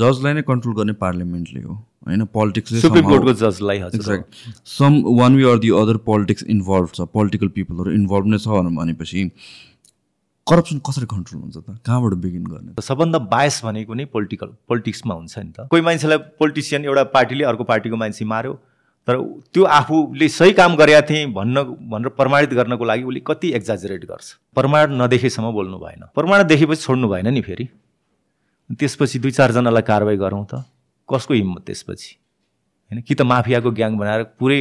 जजलाई नै कन्ट्रोल गर्ने पार्लियामेन्टले हो होइन? पोलिटिक्सले सुप्रिम कोर्टको जजलाई exact some one way or the other politics involve छ पोलिटिकल पिपलहरू इन्भल्भ नै छ भनेपछि करप्सन कसरी कन्ट्रोल हुन्छ त? कहाँबाट बिगिन गर्ने सबभन्दा बायस भनेको नै पोलिटिकल पोलिटिक्समा हुन्छ नि त। कोही मान्छेलाई पोलिटिसियन एउटा पार्टीले अर्को पार्टीको मान्छे मार्यो तर त्यो आफूले सही काम गरेका थिएँ भन्न भनेर प्रमाणित गर्नको लागि उसले कति एक्जाजरेट गर्छ। प्रमाण नदेखेसम्म बोल्नु भएन। प्रमाण देखेपछि छोड्नु भएन नि फेरि। त्यसपछि दुई चारजनालाई कारवाही गरौँ त। कसको हिम्मत त्यसपछि? होइन कि त माफियाको ग्याङ बनाएर पुरै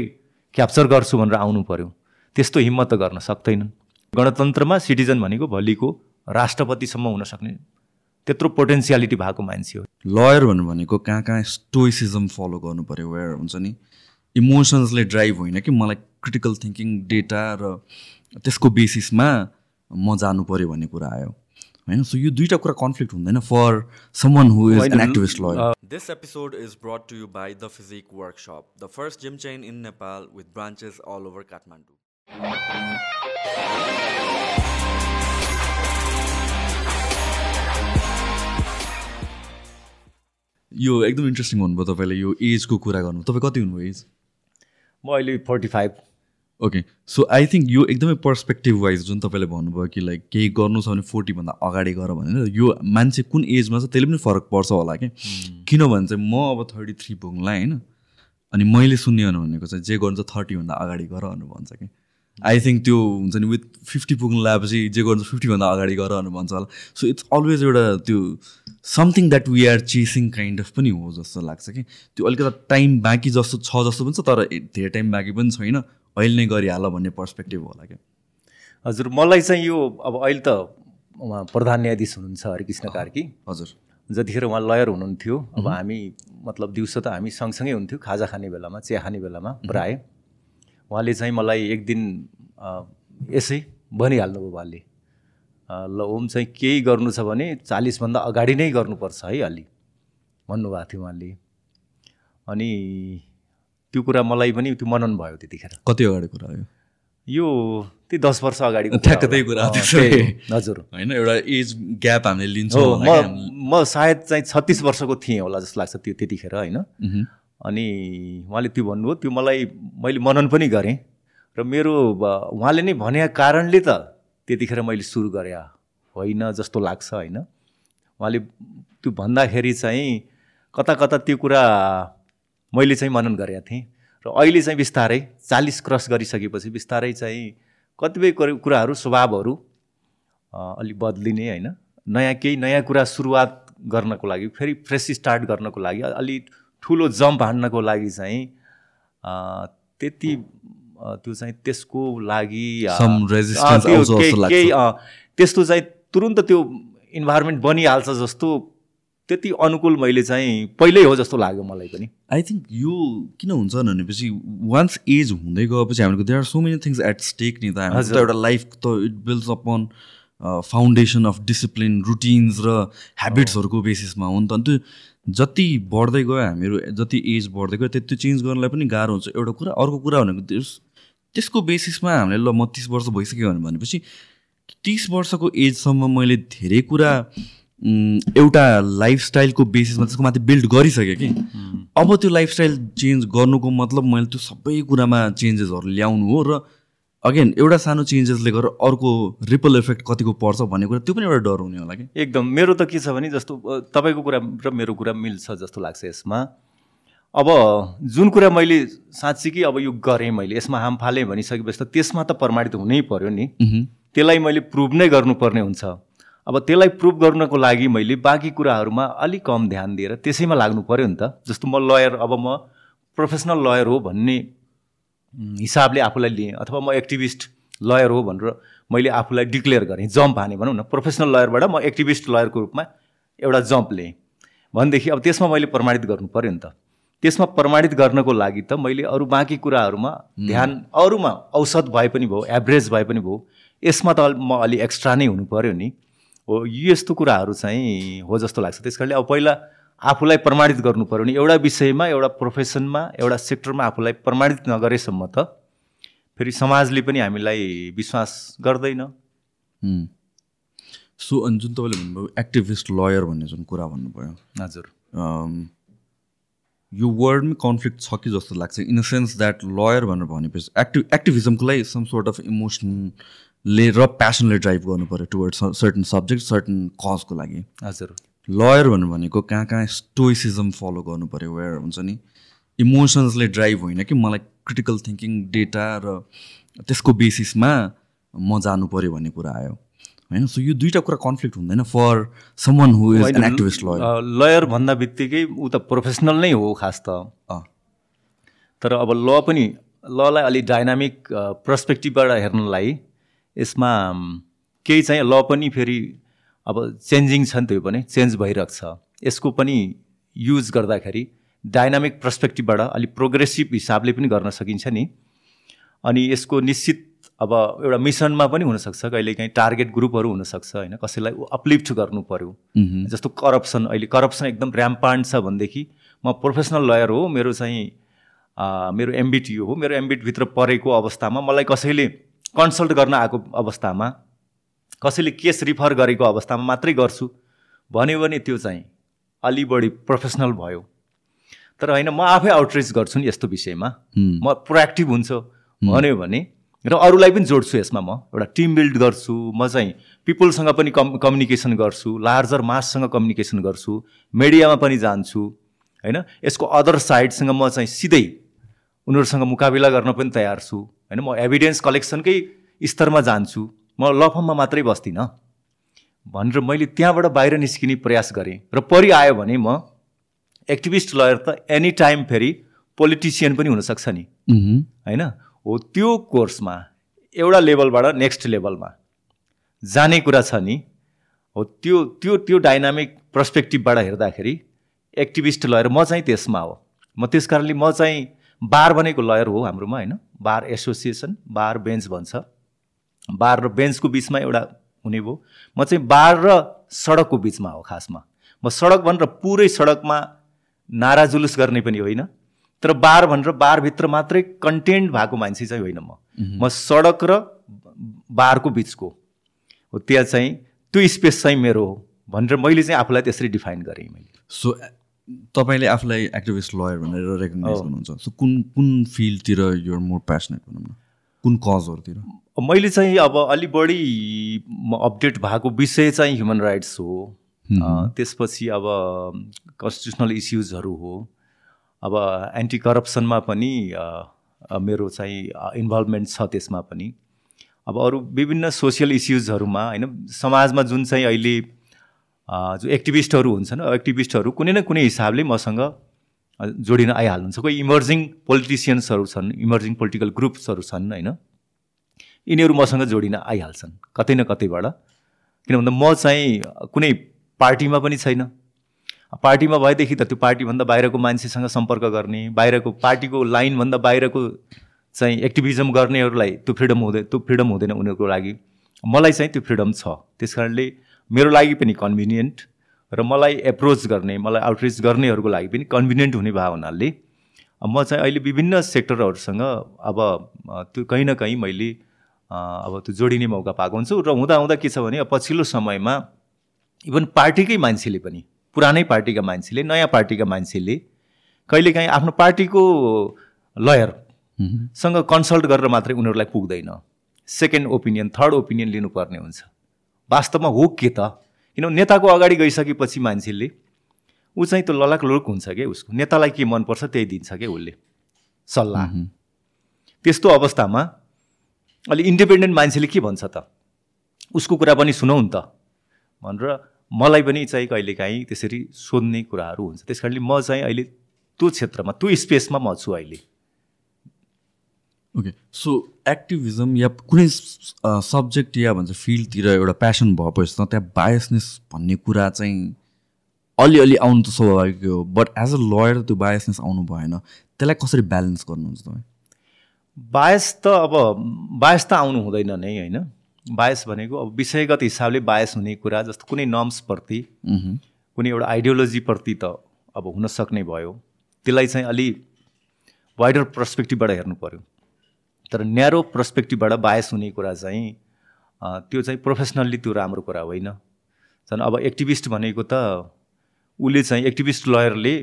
क्याप्चर गर्छु भनेर आउनु पऱ्यो त्यस्तो हिम्मत त गर्न सक्दैनन्। गणतन्त्रमा सिटिजन भनेको भोलिको राष्ट्रपतिसम्म हुन सक्ने त्यत्रो पोटेन्सियालिटी भएको मान्छे हो। लयर भन्नु भनेको कहाँ कहाँ स्टोइसिजम फलो गर्नु पऱ्यो वेयर हुन्छ नि? इमोसन्सले ड्राइभ होइन कि मलाई क्रिटिकल थिङ्किङ डेटा र त्यसको बेसिसमा म जानु पऱ्यो भन्ने कुरा आयो। होइन? सो यो दुइटा कुरा कन्फ्लिक्ट हुँदैन for someone who is an activist lawyer this episode is brought to you by the Physique Workshop the first gym chain in Nepal with branches all over Kathmandu यो एकदम इन्ट्रेस्टिङ हुनुभयो तपाईँले यो एजको कुरा गर्नु तपाईँ कति हुनुभयो एज म अहिले forty five. Okay so I think यो एकदमै पर्सपेक्टिभ वाइज जुन तपाईँले भन्नुभयो कि लाइक केही गर्नु छ भने फोर्टीभन्दा अगाडि गर भनेर यो मान्छे कुन एजमा छ त्यसले पनि फरक पर्छ होला कि? किनभने चाहिँ म अब थर्टी थ्री पुग्ला होइन अनि मैले सुन्ने भनेको चाहिँ जे गर्नु छ थर्टीभन्दा अगाडि गर भनेर भन्छ कि? आई थिङ्क त्यो हुन्छ नि विथ फिफ्टी पुग्नु लगाएपछि जे गर्नु फिफ्टीभन्दा अगाडि गर भनेर भन्छ होला। सो इट्स अलवेज एउटा त्यो something that we are chasing kind of पनि हो जस्तो लाग्छ कि। त्यो अलिकति टाइम बाँकी जस्तो छ जस्तो पनि छ तर धेरै टाइम बाँकी पनि छैन। अहिले नै गरिहाल भन्ने पर्सपेक्टिभ होला क्या। हजुर मलाई चाहिँ यो अब अहिले त उहाँ प्रधान न्यायाधीश हुनुहुन्छ हरिकृष्ण कार्की। हजुर। जतिखेर उहाँ लयर हुनुहुन्थ्यो अब हामी मतलब दिउँसो त हामी सँगसँगै हुन्थ्यौँ खाजा खाने बेलामा चिया खाने बेलामा प्रायः। उहाँले चाहिँ मलाई एक दिन यसै भनिहाल्नुभयो उहाँले। ल ओम चाहिँ केही गर्नु छ भने चालिसभन्दा अगाडि नै गर्नुपर्छ है अलि। भन्नुभएको थियो उहाँले। अनि त्यो कुरा मलाई पनि त्यो मनन भयो त्यतिखेर। कति अगाडि कुरा हो यो? त्यही दस वर्ष अगाडि ठ्याक्क कुरा। हजुर। होइन एउटा एज ग्याप हामीले लिन्छौँ म म सायद चाहिँ छत्तिस वर्षको थिएँ होला जस्तो लाग्छ त्यो त्यतिखेर होइन। अनि उहाँले त्यो भन्नुभयो त्यो मलाई मैले मनन पनि गरेँ। र मेरो उहाँले नै भनेका कारणले त त्यतिखेर मैले सुरु गरेँ। होइन जस्तो लाग्छ होइन? उहाँले त्यो भन्दाखेरि चाहिँ कता कता त्यो कुरा मैले चाहिँ मनन गरेका थिएँ र अहिले चाहिँ बिस्तारै चालिस क्रस गरिसकेपछि बिस्तारै चाहिँ कतिपय कुर- कुराहरू स्वभावहरू अलिक बदलिने होइन? नयाँ केही नयाँ कुरा सुरुवात गर्नको लागि फेरि फ्रेस स्टार्ट गर्नको लागि अलि ठुलो जम्प हान्नको लागि चाहिँ त्यति त्यो चाहिँ त्यसको लागि केही- त्यस्तो चाहिँ तुरुन्त त्यो इन्भाइरोमेन्ट बनिहाल्छ जस्तो त्यति अनुकूल मैले चाहिँ पहिल्यै हो जस्तो लाग्यो मलाई पनि। आई थिङ्क यो किन हुन्छ भनेपछि वान्स एज हुँदै गएपछि हामीको there are so many things at stake नि त। एउटा लाइफ त it builds upon foundation of discipline routines र ह्याबिट्सहरूको बेसिसमा हो नि त। अनि त्यो जति बढ्दै गयो हामीहरू जति एज बढ्दै गयो त्यति चेन्ज गर्नलाई पनि गाह्रो हुन्छ। एउटा कुरा अर्को कुरा भनेको त्यसको बेसिसमा हामीले ल म तिस वर्ष भइसक्यो भने भनेपछि तिस वर्षको एजसम्म मैले धेरै कुरा एउटा लाइफस्टाइलको बेसिसमा त्यसको माथि बिल्ड गरिसकेँ कि। अब त्यो लाइफस्टाइल चेन्ज गर्नुको मतलब मैले त्यो सबै कुरामा चेन्जेसहरू ल्याउनु हो र अगेन एउटा सानो चेन्जेसले गरेर अर्को रिपल इफेक्ट कतिको पर्छ भन्ने कुरा त्यो पनि एउटा डर हुने होला कि। एकदम। मेरो त के छ भने जस्तो तपाईँको कुरा र मेरो कुरा मिल्छ जस्तो लाग्छ यसमा। अब जुन कुरा मैले साँच्चीकै अब यो गरेँ मैले यसमा हाम फालेँ भनिसकेपछि त त्यसमा त प्रमाणित हुनै पर्यो नि। त्यसलाई मैले प्रुभ नै गर्नुपर्ने हुन्छ। अब त्यसलाई प्रुभ गर्नको लागि मैले बाँकी कुराहरूमा अलिक कम ध्यान दिएर त्यसैमा लाग्नु पर्यो नि त। जस्तो म लयर अब म प्रोफेसनल लयर हो भन्ने हिसाबले आफूलाई लिएँ अथवा म एक्टिभिस्ट लयर हो भनेर मैले आफूलाई डिक्लेयर गरेँ जम्प हाने भनौँ न। प्रोफेसनल लयरबाट म एक्टिभिस्ट लयरको रूपमा एउटा जम्प लिएँ। भनेदेखि अब त्यसमा मैले प्रमाणित गर्नु पऱ्यो नि त। त्यसमा प्रमाणित गर्नको लागि त मैले अरू बाँकी कुराहरूमा ध्यान अरूमा औसत भए पनि भयो एभरेज भए पनि भयो यसमा त म अलि एक्स्ट्रा नै हुनु पऱ्यो नि। हो यो यस्तो कुराहरू चाहिँ हो जस्तो लाग्छ। त्यस कारणले अब पहिला आफूलाई प्रमाणित गर्नु पऱ्यो नि। एउटा विषयमा एउटा प्रोफेसनमा एउटा सेक्टरमा आफूलाई प्रमाणित नगरेसम्म त फेरि समाजले पनि हामीलाई विश्वास गर्दैन। सो अनि जुन तपाईँले भन्नुभयो एक्टिभिस्ट लयर भन्ने जुन कुरा भन्नुभयो हजुर। यो वर्डमै कन्फ्लिक्ट छ कि जस्तो लाग्छ in a sense that lawyer भनेर भनेपछि एक्टिभ एक्टिभिजमको लागि सम सोर्ट अफ इमोसनले र प्यासनले ड्राइभ गर्नु पऱ्यो टुवर्ड सर्टन सब्जेक्ट सर्टन कजको लागि. हजुर। लयर भनेर भनेको कहाँ कहाँ स्टोइसिजम फलो गर्नु पऱ्यो वेयर हुन्छ नि? इमोसन्सले ड्राइभ होइन कि मलाई क्रिटिकल थिङ्किङ डेटा र त्यसको बेसिसमा म जानु पऱ्यो भन्ने कुरा आयो। होइन? सो यो दुइटा कुरा कन्फ्लिक्ट हुँदैन for someone who is an activist lawyer lawyer भन्दा बित्तिकै ऊ त प्रोफेसनल नै हो खास त। तर अब ल पनि ललाई अलिक डाइनामिक पर्सपेक्टिभबाट हेर्नलाई यसमा केही चाहिँ ल पनि फेरि अब चेन्जिङ छ नि त्यो पनि चेन्ज भइरहेको छ। यसको पनि युज गर्दाखेरि डाइनामिक पर्सपेक्टिभबाट अलिक प्रोग्रेसिभ हिसाबले पनि गर्न सकिन्छ नि। अनि यसको निश्चित अब एउटा मिसनमा पनि हुनसक्छ कहिलेकाहीँ टार्गेट ग्रुपहरू हुनसक्छ होइन? कसैलाई अपलिफ्ट गर्नु पऱ्यो जस्तो करप्सन अहिले करप्सन एकदम ऱ्याम्पान्ड छ भनेदेखि म प्रोफेसनल लयर हो मेरो चाहिँ मेरो एमबिटी हो मेरो एमबिटभित्र परेको अवस्थामा मलाई कसैले कन्सल्ट गर्न आएको अवस्थामा कसैले केस रिफर गरेको अवस्थामा मात्रै गर्छु। भन्यो भने त्यो चाहिँ अलि बढी प्रोफेसनल भयो। तर होइन म आफै आउटरिच गर्छु नि यस्तो विषयमा। म प्रोएक्टिभ हुन्छु। भन्यो भने र अरूलाई पनि जोड्छु यसमा म। एउटा टिम बिल्ड गर्छु म चाहिँ पिपुलसँग पनि कम् कम्युनिकेसन गर्छु लार्जर माससँग कम्युनिकेसन गर्छु मिडियामा पनि जान्छु होइन? यसको अदर साइडसँग म चाहिँ सिधै उनीहरूसँग मुकाबिला गर्न पनि तयार छु होइन? म एभिडेन्स कलेक्सनकै स्तरमा जान्छु। म ल फर्ममा मात्रै बस्दिनँ। भनेर मैले त्यहाँबाट बाहिर निस्किने प्रयास गरेँ। र परि आयो भने म एक्टिभिस्ट लयर त एनी टाइम फेरि पोलिटिसियन पनि हुनसक्छ नि। होइन? हो त्यो कोर्समा एउटा लेभलबाट नेक्स्ट लेभलमा जाने कुरा छ नि हो त्यो त्यो त्यो डाइनामिक पर्सपेक्टिभबाट हेर्दाखेरि एक्टिभिस्ट लयर म चाहिँ त्यसमा हो। म त्यस कारणले म चाहिँ बार बनेको लयर हो हाम्रोमा होइन? बार एसोसिएसन बार बेन्च भन्छ। बार र बेन्चको बिचमा एउटा हुने भयो। म चाहिँ बार र सडकको बिचमा हो खासमा। म सडक भनेर पुरै सडकमा नारा जुलुस गर्ने पनि होइन। तर बार भनेर बारभित्र मात्रै कन्टेन्ट भएको मान्छे चाहिँ होइन म। म सडक र बारको बिचको हो। त्यहाँ चाहिँ त्यो स्पेस चाहिँ मेरो हो भनेर मैले चाहिँ आफूलाई त्यसरी डिफाइन गरेँ मैले। सो तपाईँले आफूलाई एक्टिभिस्ट लयर भनेर रेकगनाइज गर्नुहुन्छ। सो कुन कुन फिल्डतिर युआर मोर प्यासनेट भनौँ न कुन कजहरूतिर मैले चाहिँ अब अलि बढी अपडेट भएको विषय चाहिँ ह्युमन राइट्स हो। त्यसपछि अब कन्स्टिट्युसनल इस्युजहरू हो। अब एन्टी करप्सनमा पनि मेरो चाहिँ इन्भल्भमेन्ट छ त्यसमा पनि। अब अरू विभिन्न सोसियल इस्युजहरूमा होइन समाजमा जुन चाहिँ अहिले जो एक्टिभिस्टहरू हुन्छन् एक्टिभिस्टहरू कुनै न कुनै हिसाबले मसँग जोडिन आइहाल्नुहुन्छ। कोही इमर्जिङ पोलिटिसियन्सहरू छन् इमर्जिङ पोलिटिकल ग्रुप्सहरू छन् होइन। यिनीहरू मसँग जोडिन आइहाल्छन् कतै न कतैबाट। किन भन्दा म चाहिँ कुनै पार्टीमा पनि छैन। पार्टीमा भएदेखि त त्यो पार्टीभन्दा बाहिरको मान्छेसँग सम्पर्क गर्ने बाहिरको पार्टीको लाइनभन्दा बाहिरको चाहिँ एक्टिभिजम गर्नेहरूलाई त्यो फ्रिडम हुँदैन त्यो फ्रिडम हुँदैन उनीहरूको लागि। मलाई चाहिँ त्यो फ्रिडम छ। त्यस कारणले मेरो लागि पनि कन्भिनियन्ट र मलाई एप्रोच गर्ने मलाई आउटरिच गर्नेहरूको लागि पनि कन्भिनियन्ट हुने भएको हुनाले म चाहिँ अहिले विभिन्न सेक्टरहरूसँग अब त्यो कहीँ न कहीँ मैले अब त्यो जोडिने मौका पाएको हुन्छु। र हुँदा हुँदा के छ भने पछिल्लो समयमा इभन पार्टीकै मान्छेले पनि पुरानै पार्टीका मान्छेले नयाँ पार्टीका मान्छेले कहिलेकाहीँ आफ्नो पार्टीको लयरसँग कन्सल्ट गरेर मात्रै उनीहरूलाई पुग्दैन। सेकेन्ड ओपिनियन थर्ड ओपिनियन लिनुपर्ने हुन्छ। वास्तवमा हो के त? किनभने नेताको अगाडि गइसकेपछि मान्छेले ऊ चाहिँ त्यो ललाक लुक हुन्छ क्या उसको? नेतालाई के मनपर्छ त्यही दिन्छ क्या उसले? सल्लाह। त्यस्तो अवस्थामा अलि इन्डिपेन्डेन्ट मान्छेले के भन्छ त? उसको कुरा पनि सुनौ नि त। भनेर मलाई पनि चाहिँ कहिलेकाहीँ त्यसरी सोध्ने कुराहरू हुन्छ। त्यस कारणले म चाहिँ अहिले त्यो क्षेत्रमा त्यो स्पेसमा म छु अहिले। ओके सो एक्टिभिजम या कुनै सब्जेक्ट या भन्छ फिल्डतिर एउटा प्यासन भएपछि त त्यहाँ बायसनेस भन्ने कुरा चाहिँ अलिअलि आउनु त स्वाभाविक हो बट एज अ लयर त्यो बायसनेस आउनु भएन। त्यसलाई कसरी ब्यालेन्स गर्नुहुन्छ तपाईँ? बायस त अब बायस त आउनु हुँदैन नै होइन? बायस भनेको अब विषयगत हिसाबले बायस हुने कुरा जस्तो कुनै नर्म्सप्रति कुनै एउटा आइडियोलोजीप्रति त अब हुन सक्ने भयो। त्यसलाई चाहिँ अलि वाइडर पर्सपेक्टिभबाट हेर्नु पऱ्यो तर न्यारो पर्सपेक्टिभबाट बायस हुने कुरा चाहिँ त्यो चाहिँ प्रोफेसनल्ली त्यो राम्रो कुरा होइन। झन् अब एक्टिभिस्ट भनेको त उसले चाहिँ एक्टिभिस्ट लयरले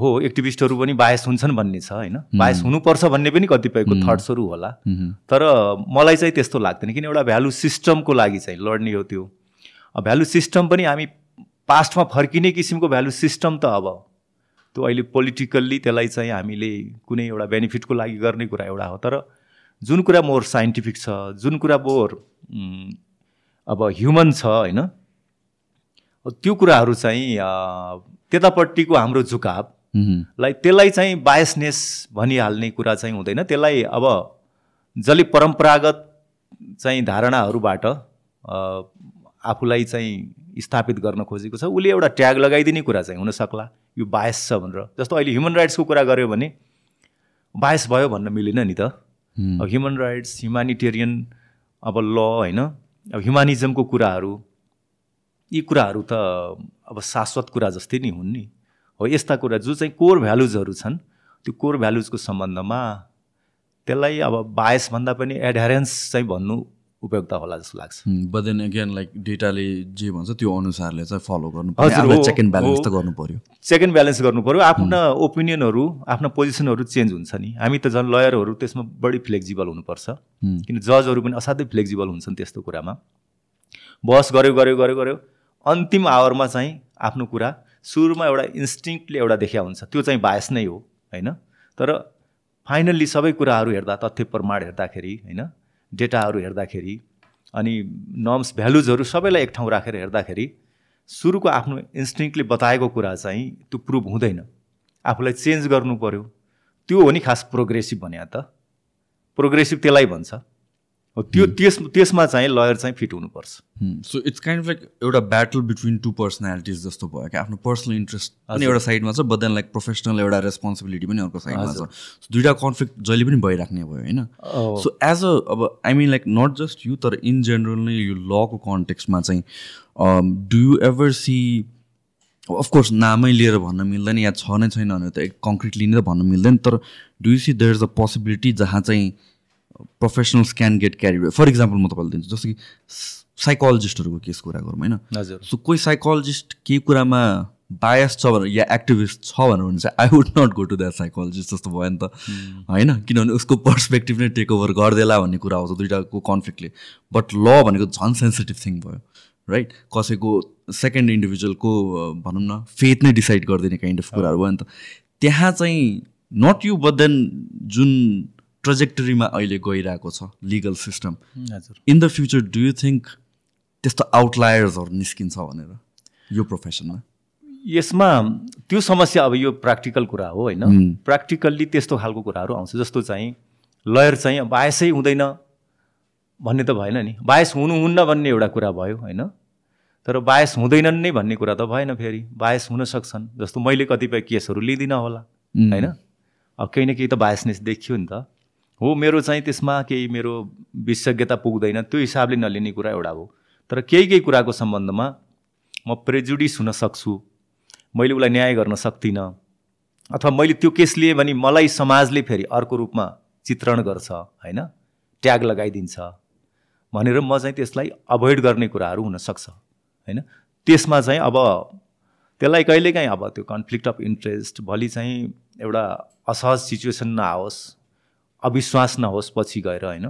हो एक्टिभिस्टहरू पनि बायस हुन्छन् भन्ने छ होइन? बायस हुनुपर्छ भन्ने पनि कतिपयको थट्सहरू होला। तर मलाई चाहिँ त्यस्तो लाग्दैन किन एउटा भ्यालु सिस्टमको लागि चाहिँ लड्ने हो त्यो। भ्यालु सिस्टम पनि हामी पास्टमा फर्किने किसिमको भ्यालु सिस्टम त अब त्यो अहिले पोलिटिकल्ली त्यसलाई चाहिँ हामीले कुनै एउटा बेनिफिटको लागि गर्ने कुरा एउटा हो। तर जुन कुरा मोर साइन्टिफिक छ जुन कुरा मोर अब ह्युमन छ होइन? त्यो कुराहरू चाहिँ त्यतापट्टिको हाम्रो झुकाव लाई त्यसलाई चाहिँ बायसनेस भनिहाल्ने कुरा चाहिँ हुँदैन। त्यसलाई अब जसले परम्परागत चाहिँ धारणाहरूबाट आफूलाई चाहिँ स्थापित गर्न खोजेको छ उसले एउटा ट्याग लगाइदिने कुरा चाहिँ हुनसक्ला यो बायस छ भनेर। जस्तो अहिले ह्युमन राइट्सको कुरा गऱ्यो भने बायस भयो भन्न मिलेन नि त। अब ह्युमन राइट्स ह्युमानिटेरियन अब ल होइन। अब ह्युमानिजमको कुराहरू यी कुराहरू त अब शाश्वत कुरा जस्तै नै हुन् नि। हो यस्ता कुरा जो चाहिँ कोर भ्यालुजहरू छन् त्यो कोर भ्यालुजको सम्बन्धमा त्यसलाई अब बायसभन्दा पनि एडहेरेन्स चाहिँ भन्नु उपयुक्त होला जस्तो लाग्छ। बट देन अगेन लाइक डेटाले जे भन्छ त्यो अनुसारले चाहिँ फलो गर्नु पर्यो। चेक एन्ड ब्यालेन्स त गर्नु पर्यो। चेक एन्ड ब्यालेन्स गर्नु पऱ्यो आफ्ना ओपिनियनहरू आफ्ना पोजिसनहरू चेन्ज हुन्छ नि। हामी त झन् लयरहरू त्यसमा बढी फ्लेक्जिबल हुनुपर्छ। किन जजहरू पनि असाध्यै फ्लेक्जिबल हुन्छन् त्यस्तो कुरामा। बस गऱ्यो गऱ्यो गऱ्यो गऱ्यो। अन्तिम आवरमा चाहिँ आफ्नो कुरा सुरुमा एउटा इन्स्टिङले एउटा देखिया हुन्छ। त्यो चाहिँ बायस नै हो होइन? तर फाइनल्ली सबै कुराहरू हेर्दा तथ्य प्रमाण हेर्दाखेरि होइन? डेटाहरू हेर्दाखेरि अनि नर्म्स भ्यालुजहरू सबैलाई एक ठाउँ राखेर हेर्दाखेरि सुरुको आफ्नो इन्स्टिङले बताएको कुरा चाहिँ त्यो प्रुभ हुँदैन। आफूलाई चेन्ज गर्नु पऱ्यो त्यो हो नि खास प्रोग्रेसिभ भने त। प्रोग्रेसिभ त्यसलाई भन्छ। त्यो त्यस त्यसमा चाहिँ लयर चाहिँ फिट हुनुपर्छ। So it's kind of like एउटा ब्याटल बिट्विन टु पर्सनालिटिज जस्तो भयो क्या? आफ्नो पर्सनल इन्ट्रेस्ट पनि एउटा साइडमा छ बट देन लाइक प्रोफेसनल एउटा रेस्पोन्सिबिलिटी पनि अर्को साइडमा छ। दुइटा कन्फ्लिक्ट जहिले पनि भइराख्ने भयो होइन? सो एज अ अब I mean like not just you तर इन जेनरल नै यो लको कन्टेक्स्टमा चाहिँ do you ever see of course नामै लिएर भन्न मिल्दैन या छ नै छैन भने त कङ्क्रिटली नै त भन्न मिल्दैन तर do you see there is a possibility जहाँ चाहिँ professionals can get carry for example म तपाईँलाई दिन्छु जस्तो कि साइकोलोजिस्टहरूको केस कुरा गरौँ होइन? हजुर। सो कोही साइकोलोजिस्ट केही कुरामा बायस छ भनेर या एक्टिभिस्ट छ भनेर भने चाहिँ I would not go to that psychologist जस्तो भयो नि त। होइन? किनभने उसको पर्सपेक्टिभ नै टेक ओभर गरिदेला भन्ने कुरा आउँछ दुइटाको कन्फ्लिक्टले बट ल भनेको झन् सेन्सिटिभ थिङ भयो राइट कसैको सेकेन्ड इन्डिभिजुअलको भनौँ न फेथ नै डिसाइड गरिदिने काइन्ड अफ कुराहरू भयो नि त। त्यहाँ चाहिँ नट यु बट देन जुन ट्रेजेक्टरीमा अहिले गइरहेको छ legal system in the future do you think त्यस्तो आउटलायर्सहरू निस्किन्छ भनेर यो प्रोफेसनमा यसमा त्यो समस्या अब यो प्र्याक्टिकल कुरा हो होइन? प्र्याक्टिकल्ली त्यस्तो खालको कुराहरू आउँछ जस्तो चाहिँ लयर चाहिँ बायसै हुँदैन भन्ने त भएन नि। बायस हुनुहुन्न भन्ने एउटा कुरा भयो होइन? तर बायस हुँदैनन् नै भन्ने कुरा त भएन फेरि। बायस हुन सक्छन् जस्तो मैले कतिपय केसहरू लिँदिनँ होला होइन? अब केही न केही त बायसनेस देखियो नि त। हो मेरो चाहिँ त्यसमा केही मेरो विशेषज्ञता पुग्दैन। त्यो हिसाबले नलिने कुरा एउटा हो। तर केही केही कुराको सम्बन्धमा म प्रेजुडिस हुन सक्छु। मैले उसलाई न्याय गर्न सक्दिनँ। अथवा मैले त्यो केस लिएँ भने मलाई समाजले फेरि अर्को रूपमा चित्रण गर्छ होइन? ट्याग लगाइदिन्छ। भनेर म चाहिँ त्यसलाई अभोइड गर्ने कुराहरू हुनसक्छ होइन? त्यसमा चाहिँ अब त्यसलाई कहिलेकाहीँ अब त्यो कन्फ्लिक्ट अफ इन्ट्रेस्ट भोलि चाहिँ एउटा असहज सिचुएसन नआओस्। अविश्वास नहोस् पछि गएर होइन?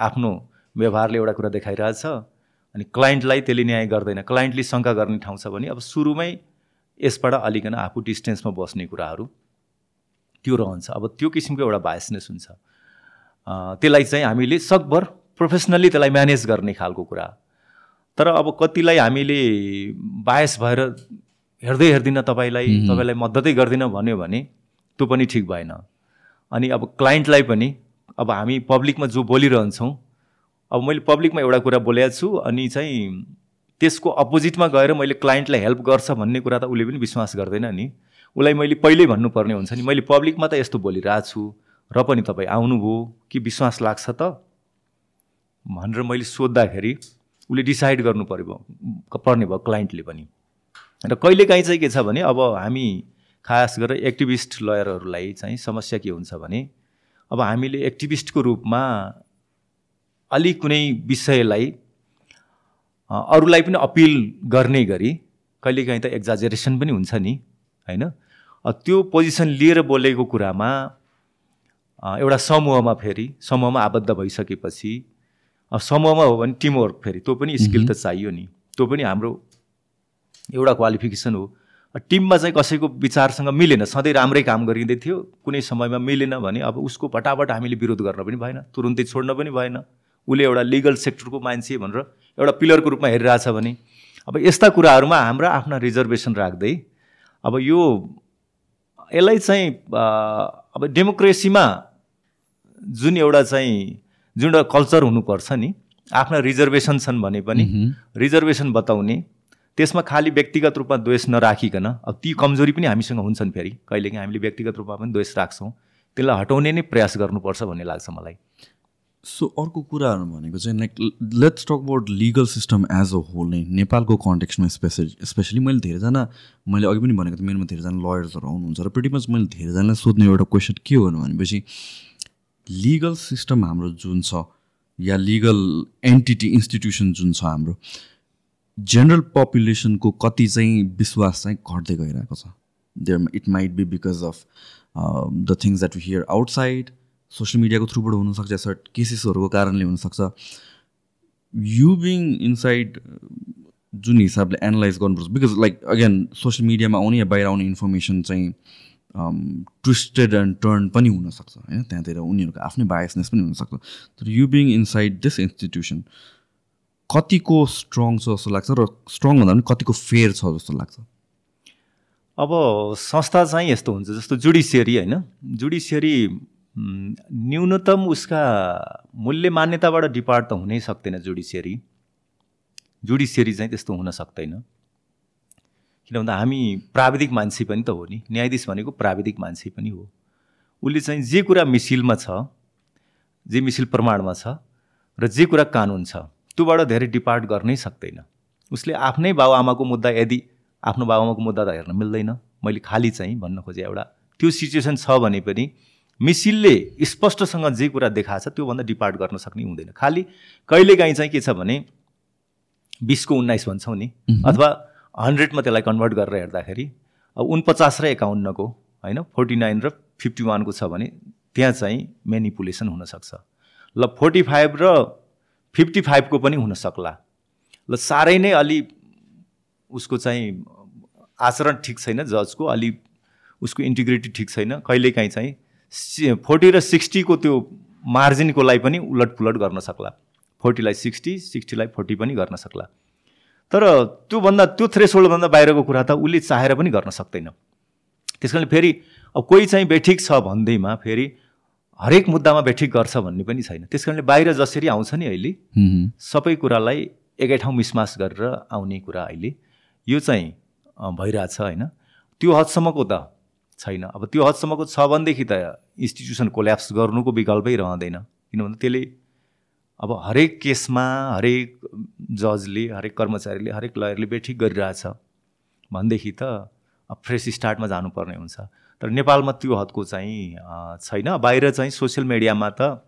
आफ्नो व्यवहारले एउटा कुरा देखाइरहेछ अनि क्लाइन्टलाई त्यसले न्याय गर्दैन। क्लाइन्टले शङ्का गर्ने ठाउँ छ भने अब सुरुमै यसबाट अलिकन आफू डिस्टेन्समा बस्ने कुराहरू त्यो रहन्छ। अब त्यो किसिमको एउटा बायसनेस हुन्छ। त्यसलाई चाहिँ हामीले सकभर प्रोफेसनल्ली त्यसलाई म्यानेज गर्ने खालको कुरा। तर अब कतिलाई हामीले बायस भएर हेर्दै हेर्दिनँ तपाईँलाई तपाईँलाई मद्दतै गर्दिनँ भन्यो भने त्यो पनि ठिक भएन। अनि अब क्लाइन्टलाई पनि अब हामी पब्लिकमा जो बोलिरहन्छौँ अब मैले पब्लिकमा एउटा कुरा बोलेको छु अनि चाहिँ त्यसको अपोजिटमा गएर मैले क्लाइन्टलाई हेल्प गर्छ भन्ने कुरा त उसले पनि विश्वास गर्दैन नि। उसलाई मैले पहिल्यै भन्नुपर्ने हुन्छ नि मैले पब्लिकमा त यस्तो बोलिरहेको छु र पनि तपाईँ आउनुभयो कि विश्वास लाग्छ त? भनेर मैले सोद्धाखेरि उसले डिसाइड गर्नु पऱ्यो पर्ने भयो क्लाइन्टले पनि। र कहिलेकाहीँ चाहिँ के छ भने अब हामी खास गरेर एक्टिभिस्ट लयरहरूलाई चाहिँ समस्या के हुन्छ भने अब हामीले एक्टिभिस्टको रूपमा अलिक कुनै विषयलाई अरूलाई पनि अपिल गर्ने गरी कहिलेकाहीँ त एक्जाजेरेसन पनि हुन्छ नि होइन? त्यो पोजिसन लिएर बोलेको कुरामा एउटा समूहमा फेरि समूहमा आबद्ध भइसकेपछि समूहमा हो भने टिमवर्क फेरि त्यो पनि स्किल त चाहियो नि। त्यो पनि हाम्रो एउटा क्वालिफिकेसन हो। टिममा चाहिँ कसैको विचारसँग मिलेन। सधैँ राम्रै काम गरिँदै थियो। कुनै समयमा मिलेन भने अब उसको फटाफट हामीले विरोध गर्न पनि भएन तुरुन्तै छोड्न पनि भएन। उसले एउटा लिगल सेक्टरको मान्छे भनेर एउटा पिलरको रूपमा हेरिरहेछ भने अब यस्ता कुराहरूमा हाम्रा आफ्ना रिजर्भेसन राख्दै अब यो यसलाई चाहिँ अब डेमोक्रेसीमा जुन एउटा चाहिँ जुन एउटा कल्चर हुनुपर्छ नि आफ्ना रिजर्भेसन छन् भने पनि रिजर्भेसन बताउने त्यसमा खालि व्यक्तिगत रूपमा द्वेष नराखिकन अब ती कमजोरी पनि हामीसँग हुन्छन् फेरि। कहिलेकाहीँ हामीले व्यक्तिगत रूपमा पनि द्वेष राख्छौँ। त्यसलाई हटाउने नै प्रयास गर्नुपर्छ भन्ने लाग्छ मलाई। सो अर्को कुराहरू भनेको चाहिँ like let's talk about legal system as a whole नै नेपालको कन्टेक्स्टमा स्पेसली स्पेसली मैले धेरैजना मैले अघि पनि भनेको थिएँ मेरोमा धेरैजना लयर्सहरू आउनुहुन्छ र प्रिटी मच मैले धेरैजनालाई सोध्ने एउटा क्वेसन के हो भनेपछि लिगल सिस्टम हाम्रो जुन छ या लिगल एन्टिटी इन्स्टिट्युसन जुन छ हाम्रो जेनरल पपुलेसनको कति चाहिँ विश्वास चाहिँ घट्दै गइरहेको छ? There it might be because of the things that we hear outside social मिडियाको थ्रुबाट हुनसक्छ सर्ट केसेसहरूको कारणले हुनसक्छ। यु बिङ इनसाइड जुन हिसाबले एनालाइज गर्नुपर्छ बिकज लाइक अगेन सोसियल मिडियामा आउने या बाहिर आउने इन्फर्मेसन चाहिँ ट्विस्टेड एन्ड टर्न पनि हुनसक्छ होइन? त्यहाँतिर उनीहरूको आफ्नै बायसनेस पनि हुनसक्छ। तर you being inside this institution कतिको स्ट्रङ छ जस्तो लाग्छ र स्ट्रङ भन्दा पनि कतिको फेयर छ जस्तो लाग्छ? अब संस्था चाहिँ यस्तो हुन्छ जस्तो जुडिसियरी होइन। जुडिसियरी न्यूनतम उसका मूल्य मान्यताबाट डिपार्ट त हुनै सक्दैन जुडिसियरी। जुडिसियरी चाहिँ त्यस्तो हुन सक्दैन। किन भन्दा हामी प्राविधिक मान्छे पनि त हो नि। न्यायाधीश भनेको प्राविधिक मान्छे पनि हो। उसले चाहिँ जे कुरा मिसिलमा छ जे मिसिल प्रमाणमा छ र जे कुरा कानुन छ त्योबाट धेरै डिपार्ट गर्नै सक्दैन। उसले आफ्नै बाबुआमाको मुद्दा यदि आफ्नो बाबुआमाको मुद्दा त हेर्न मिल्दैन। मैले खालि चाहिँ भन्न खोजेँ एउटा त्यो सिचुएसन छ भने पनि मिसिलले स्पष्टसँग जे कुरा देखाएको छ त्योभन्दा डिपार्ट गर्न सक्ने हुँदैन। खालि कहिलेकाहीँ चाहिँ के छ भने बिसको उन्नाइस भन्छौँ नि अथवा हन्ड्रेडमा त्यसलाई कन्भर्ट गरेर हेर्दाखेरि अब उनपचास र एकाउन्नको होइन फोर्टी नाइन र फिफ्टी वानको छ भने त्यहाँ चाहिँ मेनिपुलेसन हुनसक्छ। ल फोर्टी फाइभ र फिफ्टी फाइभको पनि हुनसक्ला। ल साह्रै नै अलि उसको चाहिँ आचरण ठिक छैन जजको अलि उसको इन्टिग्रिटी ठिक छैन। कहिलेकाहीँ चाहिँ फोर्टी र सिक्सटीको त्यो मार्जिनको लागि पनि उलटपुलट गर्न सक्ला। फोर्टीलाई सिक्सटी सिक्सटीलाई फोर्टी पनि गर्न सक्ला। तर त्योभन्दा त्यो थ्रेसोल्डभन्दा बाहिरको कुरा त उसले चाहेर पनि गर्न सक्दैन। त्यस कारणले फेरि अब कोही चाहिँ बेठिक छ भन्दैमा फेरि हरेक मुद्दामा बेठिक गर्छ भन्ने पनि छैन। त्यस कारणले बाहिर जसरी आउँछ नि अहिले सबै कुरालाई एकै ठाउँ मिसमास गरेर आउने कुरा अहिले यो चाहिँ भइरहेछ होइन। त्यो हदसम्मको त छैन। अब त्यो हदसम्मको छ भनेदेखि त इन्स्टिट्युसन कोल्याप्स गर्नुको विकल्पै रहँदैन। किन भन्दा त्यसले अब हरेक केसमा हरेक जजले हरेक कर्मचारीले हरेक लयरले बेठिक गरिरहेछ। भनेदेखि त अब फ्रेस स्टार्टमा जानुपर्ने हुन्छ। तर नेपालमा त्यो हदको चाहिँ छैन। बाहिर चाहिँ सोसियल मिडियामा त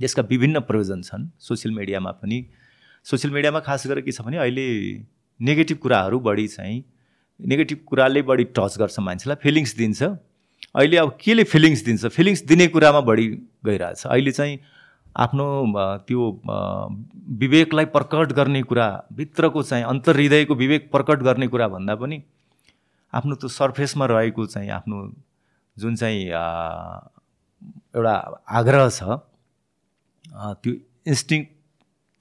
यसका विभिन्न प्रयोजन छन्। सोसियल मिडियामा पनि सोसियल मिडियामा खास गरेर के छ भने अहिले नेगेटिभ कुराहरू बढी चाहिँ नेगेटिभ कुराले बढी टच गर्छ मान्छेलाई फिलिङ्स दिन्छ। अहिले अब केले फिलिङ्स दिन्छ? फिलिङ्स दिने कुरामा बढी गइरहेछ। अहिले चाहिँ आफ्नो त्यो विवेकलाई प्रकट गर्ने कुरा भित्रको चाहिँ अन्तर्हृदयको विवेक प्रकट गर्ने कुरा भन्दा पनि आफ्नो त्यो सर्फेसमा रहेको चाहिँ आफ्नो जुन चाहिँ एउटा आग्रह छ त्यो इन्स्टिङ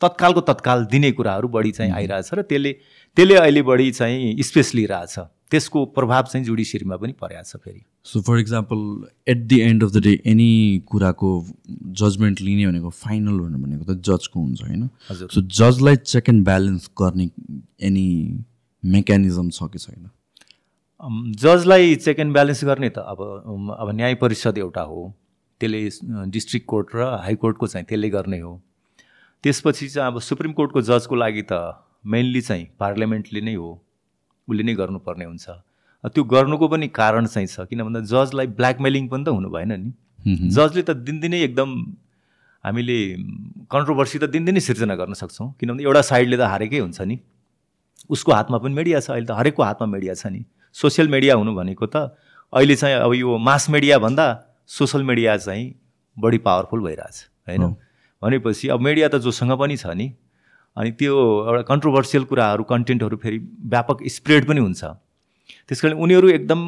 तत्कालको तत्काल दिने कुराहरू बढी चाहिँ आइरहेछ र त्यसले त्यसले अहिले बढी चाहिँ स्पेस लिइरहेछ त्यसको प्रभाव चाहिँ जुडिसियरीमा पनि परेको छ फेरि। So for example at the end of the day any कुराको जजमेन्ट लिने भनेको फाइनल भनेको त जजको हुन्छ होइन? सो जजलाई चेक एन्ड ब्यालेन्स गर्ने एनी मेकानिजम छ कि छैन? जजलाई चेक एन्ड ब्यालेन्स गर्ने त अब अब न्याय परिषद एउटा हो त्यसले डिस्ट्रिक्ट कोर्ट र हाइकोर्टको चाहिँ त्यसले गर्ने हो। त्यसपछि चाहिँ अब सुप्रिम कोर्टको जजको लागि त मेनली चाहिँ पार्लियामेन्टले नै हो उसले नै गर्नुपर्ने हुन्छ। त्यो गर्नुको पनि कारण चाहिँ छ किन भन्दा जजलाई ब्ल्याकमेलिङ पनि त हुनु भएन नि। जजले त दिनदिनै एकदम हामीले कन्ट्रोभर्सी त दिनदिनै सिर्जना गर्न सक्छौँ किनभने एउटा साइडले त हारेकै हुन्छ नि। उसको हातमा पनि मिडिया छ अहिले त हरेकको हातमा मिडिया छ नि। सोसियल मिडिया हुनु भनेको त अहिले चाहिँ अब यो मास मिडिया भन्दा सोसल मिडिया चाहिँ बढी पावरफुल भइरहेछ होइन। भनेपछि अब मिडिया त जोसँग पनि छ नि। अनि त्यो एउटा कन्ट्रोभर्सियल कुराहरू कन्टेन्टहरू फेरि व्यापक स्प्रेड पनि हुन्छ। त्यस कारण उनीहरू एकदम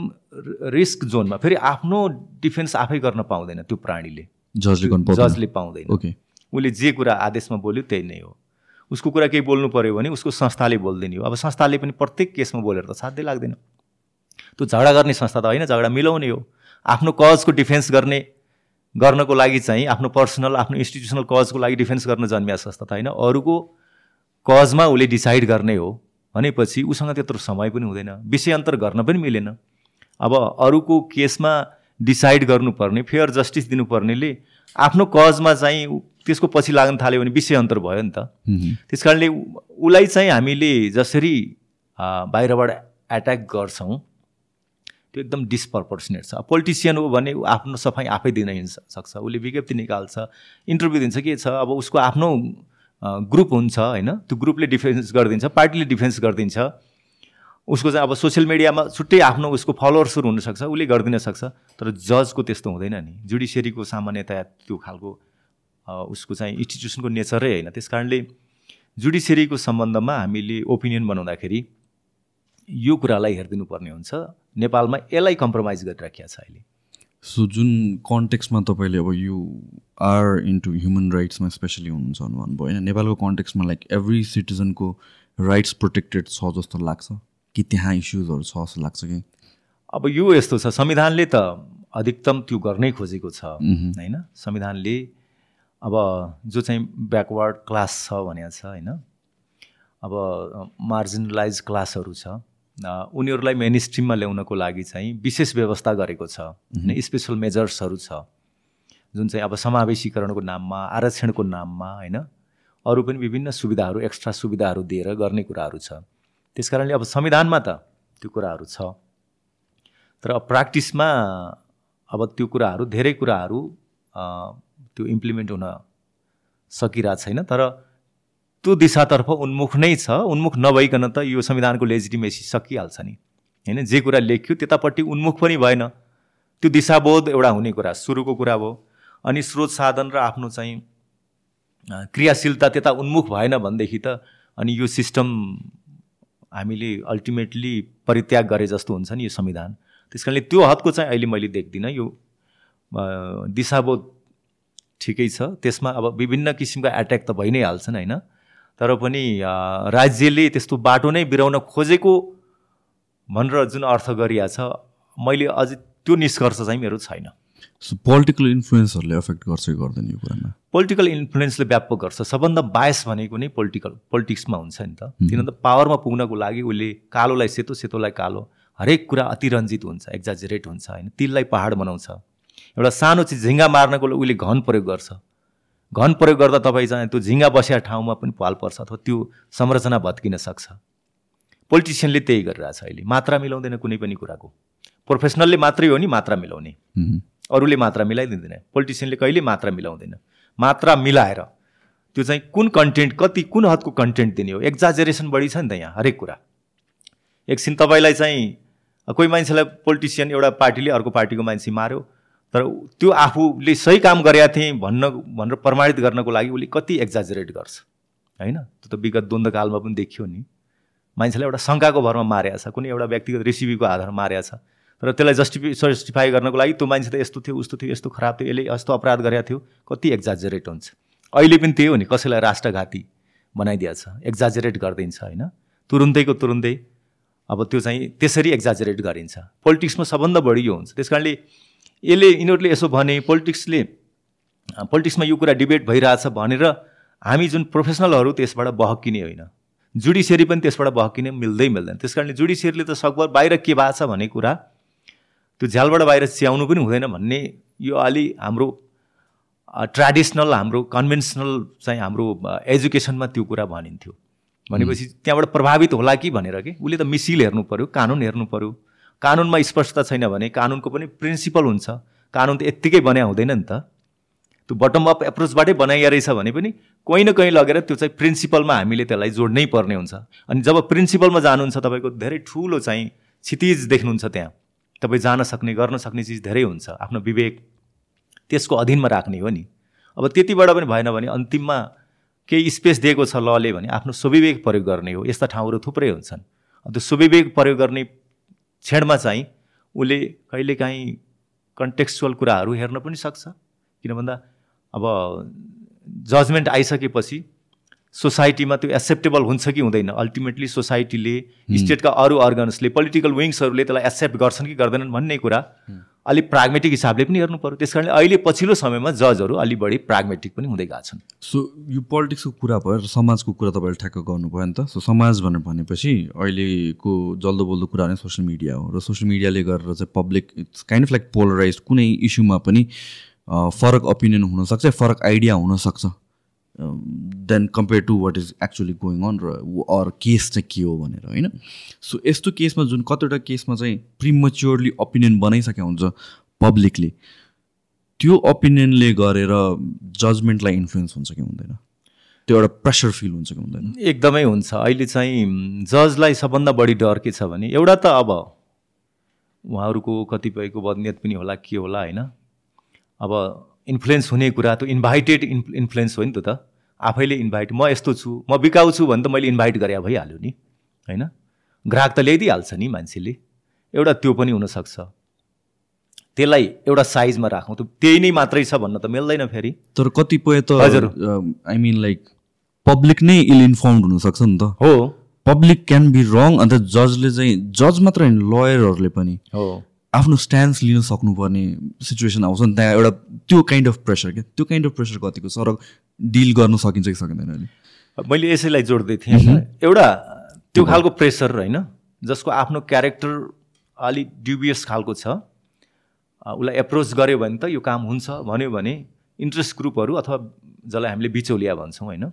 रिस्क जोनमा फेरि आफ्नो डिफेन्स आफै गर्न पाउँदैन त्यो प्राणीले। जजले जजले पाउँदैन। ओके। उसले जे कुरा आदेशमा बोल्यो त्यही नै हो। उसको कुरा केही बोल्नु पऱ्यो भने उसको संस्थाले बोलिदिने हो अब संस्थाले पनि प्रत्येक केसमा बोलेर त साध्यै लाग्दैन। त्यो झगडा गर्ने संस्था त होइन झगडा मिलाउने हो। आफ्नो कजको डिफेन्स गर्ने गर्नको लागि चाहिँ आफ्नो पर्सनल आफ्नो इन्स्टिट्युसनल कजको लागि डिफेन्स गर्न जन्मिया संस्था त होइन। अरूको कजमा उसले डिसाइड गर्ने हो भनेपछि उसँग त्यत्रो समय पनि हुँदैन। विषय अन्तर गर्न पनि मिलेन। अब अरूको केसमा डिसाइड गर्नुपर्ने फेयर जस्टिस दिनुपर्नेले आफ्नो कजमा चाहिँ त्यसको पछि लाग्न थाल्यो भने विषय अन्तर भयो नि त। त्यस कारणले उसलाई चाहिँ हामीले जसरी बाहिरबाट एट्याक गर्छौँ त्यो एकदम डिसप्रपोर्सनेट छ। पोलिटिसियन हो भने ऊ आफ्नो सफाइ आफै दिन हिँड्छ सक्छ। उसले विज्ञप्ति निकाल्छ इन्टरभ्यू दिन्छ के छ? अब उसको आफ्नो ग्रुप हुन्छ होइन? त्यो ग्रुपले डिफेन्स गरिदिन्छ पार्टीले डिफेन्स गरिदिन्छ। उसको चाहिँ अब सोसियल मिडियामा छुट्टै आफ्नो उसको फलोवर्सहरू हुनसक्छ उसले गरिदिन सक्छ। तर जजको त्यस्तो हुँदैन नि। जुडिसियरीको सामान्यतया त्यो खालको उसको चाहिँ इन्स्टिट्युसनको नेचरै होइन। त्यस कारणले जुडिसियरीको सम्बन्धमा हामीले ओपिनियन बनाउँदाखेरि यो कुरालाई हेरिदिनु पर्ने हुन्छ। नेपालमा यसलाई कम्प्रोमाइज गरिराखिया छ अहिले। सो जुन कन्टेक्समा तपाईँले अब यु आर इन्टु ह्युमन राइट्समा स्पेसली हुनुहुन्छ भन्नुभयो होइन? नेपालको कन्टेक्समा लाइक एभ्री सिटिजनको राइट्स प्रोटेक्टेड छ जस्तो लाग्छ? कि त्यहाँ इस्युजहरू छ जस्तो लाग्छ कि? अब यो यस्तो छ संविधानले त अधिकतम त्यो गर्नै खोजेको छ। होइन? संविधानले अब जो चाहिँ ब्याकवर्ड क्लास छ भनेको छ होइन? अब मार्जिनलाइज क्लासहरू छ। उनीहरूलाई मेन स्ट्रिममा ल्याउनको लागि चाहिँ विशेष व्यवस्था गरेको छ। स्पेसल मेजर्सहरू छ। जुन चाहिँ अब समावेशीकरणको नाममा आरक्षणको नाममा होइन? अरू पनि विभिन्न सुविधाहरू एक्स्ट्रा सुविधाहरू दिएर गर्ने कुराहरू छ। त्यस कारणले अब संविधानमा त त्यो कुराहरू छ। तर अब प्र्याक्टिसमा अब त्यो कुराहरू धेरै कुराहरू त्यो इम्प्लिमेन्ट हुन सकिरहेको छैन। तर त्यो दिशातर्फ उन्मुख नै छ उन्मुख नभइकन त यो संविधानको लेजिटिमेसी सकिहाल्छ नि। होइन? जे कुरा लेख्यो त्यतापट्टि उन्मुख पनि भएन। त्यो दिशाबोध एउटा हुने कुरा सुरुको कुरा भयो अनि स्रोत साधन र आफ्नो चाहिँ क्रियाशीलता त्यता उन्मुख भएन भनेदेखि त अनि यो सिस्टम हामीले अल्टिमेटली परित्याग गरे जस्तो हुन्छ नि यो संविधान। त्यस कारणले त्यो हदको चाहिँ अहिले मैले देख्दिनँ। यो दिशाबोध ठिकै छ। त्यसमा अब विभिन्न किसिमका एट्याक त भइ नै हाल्छन् होइन? तर पनि राज्यले त्यस्तो बाटो नै बिराउन खोजेको भनेर जुन अर्थ गरिया छ मैले अझै त्यो निष्कर्ष चाहिँ मेरो छैन। सो पोलिटिकल इन्फ्लुएन्सहरूले एफेक्ट गर्छ कि गर्दैन यो कुरामा? पोलिटिकल इन्फ्लुएन्सले व्यापक गर्छ। सबभन्दा बायस भनेको नै पोलिटिकल पोलिटिक्समा हुन्छ नि त। किन त पावरमा पुग्नको लागि उसले कालोलाई सेतो सेतोलाई कालो हरेक कुरा अतिरञ्जित हुन्छ एक्जाजेरेट हुन्छ होइन? तिललाई पहाड बनाउँछ। एउटा सानो चिज झिङ्गा मार्नको लागि उसले घन प्रयोग गर्छ। घन प्रयोग गर्दा तपाईँ चाहिँ त्यो झिङ्गा बसेका ठाउँमा पनि पाल पर्छ अथवा त्यो संरचना भत्किन सक्छ। पोलिटिसियनले त्यही गरिरहेछ अहिले। मात्रा मिलाउँदैन कुनै पनि कुराको। प्रोफेसनलले मात्रै हो नि मात्रा मिलाउने। अरूले मात्रा मिलाइदिँदैन। पोलिटिसियनले कहिले मात्रा मिलाउँदैन। मात्रा मिलाएर त्यो चाहिँ कुन कन्टेन्ट कति कुन हदको कन्टेन्ट दिने हो? एक्जाजेरेसन बढी छ नि त यहाँ हरेक कुरा। एकछिन तपाईँलाई चाहिँ कोही मान्छेलाई पोलिटिसियन एउटा पार्टीले अर्को पार्टीको मान्छे मार्यो तर त्यो आफूले सही काम गरेका थिएँ भन्न भनेर प्रमाणित गर्नको लागि उसले कति एक्जाजरेट गर्छ होइन? त्यो त विगत द्वन्द्वकालमा पनि देखियो नि। मान्छेलाई एउटा शङ्काको भरमा मारेको छ कुनै एउटा व्यक्तिगत रेसिपीको आधारमा मारेको छ। तर त्यसलाई जस्टिफि जस्टिफाई गर्नको लागि त्यो मान्छे त यस्तो थियो उस्तो थियो यस्तो खराब थियो यसले यस्तो अपराध गरेको थियो कति एक्जाजरेट हुन्छ। अहिले पनि त्यही हो नि कसैलाई राष्ट्रघाती बनाइदिएको छ एक्जाजरेट गरिदिन्छ होइन? तुरुन्तैको तुरुन्तै अब त्यो चाहिँ त्यसरी एक्जाजरेट गरिन्छ। पोलिटिक्समा सबभन्दा बढी यो हुन्छ। त्यस कारणले यसले यिनीहरूले यसो भने पोलिटिक्सले पोलिटिक्समा यो कुरा डिबेट भइरहेछ भनेर हामी जुन प्रोफेसनलहरू त्यसबाट बहकिने होइन। जुडिसियरी पनि त्यसबाट बहकिने मिल्दै मिल्दैन। त्यस कारणले जुडिसियरीले त सकभर बाहिर के भएको छ भन्ने कुरा त्यो झ्यालबाट बाहिर च्याउनु पनि हुँदैन भन्ने यो अलि हाम्रो ट्रेडिसनल हाम्रो कन्भेन्सनल चाहिँ हाम्रो एजुकेसनमा त्यो कुरा भनिन्थ्यो। भनेपछि त्यहाँबाट प्रभावित होला कि भनेर कि? उसले त मिसिल हेर्नु पऱ्यो कानुन हेर्नु पऱ्यो कानुनमा स्पष्टता छैन भने कानुनको पनि प्रिन्सिपल हुन्छ। कानुन त यत्तिकै बन्या हुँदैन नि त। त्यो बटम अप एप्रोचबाटै बनाइया रहेछ भने पनि कहीँ न कहीँ लगेर त्यो चाहिँ प्रिन्सिपलमा हामीले त्यसलाई जोड्नै पर्ने हुन्छ। अनि जब प्रिन्सिपलमा जानुहुन्छ तपाईँको धेरै ठुलो चाहिँ क्षितिज देख्नुहुन्छ त्यहाँ। तपाईँ जान सक्ने गर्न सक्ने चिज धेरै हुन्छ। आफ्नो विवेक त्यसको अधीनमा राख्ने हो नि। अब त्यतिबाट पनि भएन भने अन्तिममा केही स्पेस दिएको छ लले भने आफ्नो स्वविवेक प्रयोग गर्ने हो। यस्ता ठाउँहरू थुप्रै हुन्छन्। त्यो स्वविवेक प्रयोग गर्ने क्षणमा चाहिँ उसले कहिलेकाहीँ कन्टेक्चुअल कुराहरू हेर्न पनि सक्छ। किन भन्दा अब जजमेन्ट आइसकेपछि सोसाइटीमा त्यो एक्सेप्टेबल हुन्छ कि हुँदैन? अल्टिमेटली सोसाइटीले स्टेटका अरू अर्गन्सले पोलिटिकल विङ्सहरूले त्यसलाई एक्सेप्ट गर्छन् कि गर्दैनन् भन्ने कुरा। अलिक प्राग्मेटिक हिसाबले पनि हेर्नु पऱ्यो त्यस कारणले अहिले पछिल्लो समयमा जजहरू अलिक बढी प्राग्मेटिक पनि हुँदै गएको छन्। सो यो पोलिटिक्सको कुरा भयो र समाजको कुरा तपाईँले ठ्याक्क गर्नुभयो नि त। सो समाज भनेर भनेपछि अहिलेको जल्दो बोल्दो कुरा नै सोसियल मिडिया हो र सोसियल मिडियाले गरेर चाहिँ public it's kind of like polarize कुनै इस्युमा पनि फरक ओपिनियन हुनसक्छ फरक आइडिया हुनसक्छ। Then compare to what is actually going on र अर केस चाहिँ के हो भनेर होइन? सो यस्तो केसमा जुन कतिवटा केसमा चाहिँ प्रिमच्योरली ओपिनियन बनाइसकेको हुन्छ पब्लिकले त्यो ओपिनियनले गरेर जजमेन्टलाई इन्फ्लुएन्स हुन्छ कि हुँदैन। त्यो एउटा प्रेसर फिल हुन्छ कि हुँदैन। एकदमै हुन्छ। अहिले चाहिँ जजलाई सबभन्दा बढी डर के छ भने एउटा त अब उहाँहरूको कतिपयको बदनियत पनि होला के होला होइन? अब इन्फ्लुएन्स हुने कुरा त इन्भाइटेड इन्फ्लुएन्स हो नि त त। आफैले इन्भाइट म यस्तो छु म बिकाउ छु भने त मैले इन्भाइट गरे भइहाल्यो नि होइन? ग्राहक त ल्याइदिइहाल्छ नि मान्छेले। एउटा त्यो पनि हुनसक्छ। त्यसलाई एउटा साइजमा राखौँ त त्यही नै मात्रै छ भन्न त मिल्दैन फेरि। तर कतिपय त हजुर। आई मिन लाइक पब्लिक नै इल इन्फर्म हुनसक्छ नि त। हो। पब्लिक क्यान बी रङ अन्त जजले चाहिँ जज मात्र होइन लयरहरूले पनि। हो। आफ्नो स्ट्यान्स लिन सक्नुपर्ने सिचुएसन आउँछ नि त्यहाँ एउटा त्यो काइन्ड अफ प्रेसर क्या। त्यो काइन्ड अफ प्रेसर कतिको? सर डिल गर्न सकिन्छ कि सकिँदैन अहिले? मैले यसैलाई जोड्दै थिएँ एउटा त्यो खालको प्रेसर होइन जसको आफ्नो क्यारेक्टर अलिक ड्युबियस खालको छ। उसलाई एप्रोच गऱ्यो भने त यो काम हुन्छ भन्यो भने इन्ट्रेस्ट ग्रुपहरू अथवा जसलाई हामीले बिचौलिया भन्छौँ होइन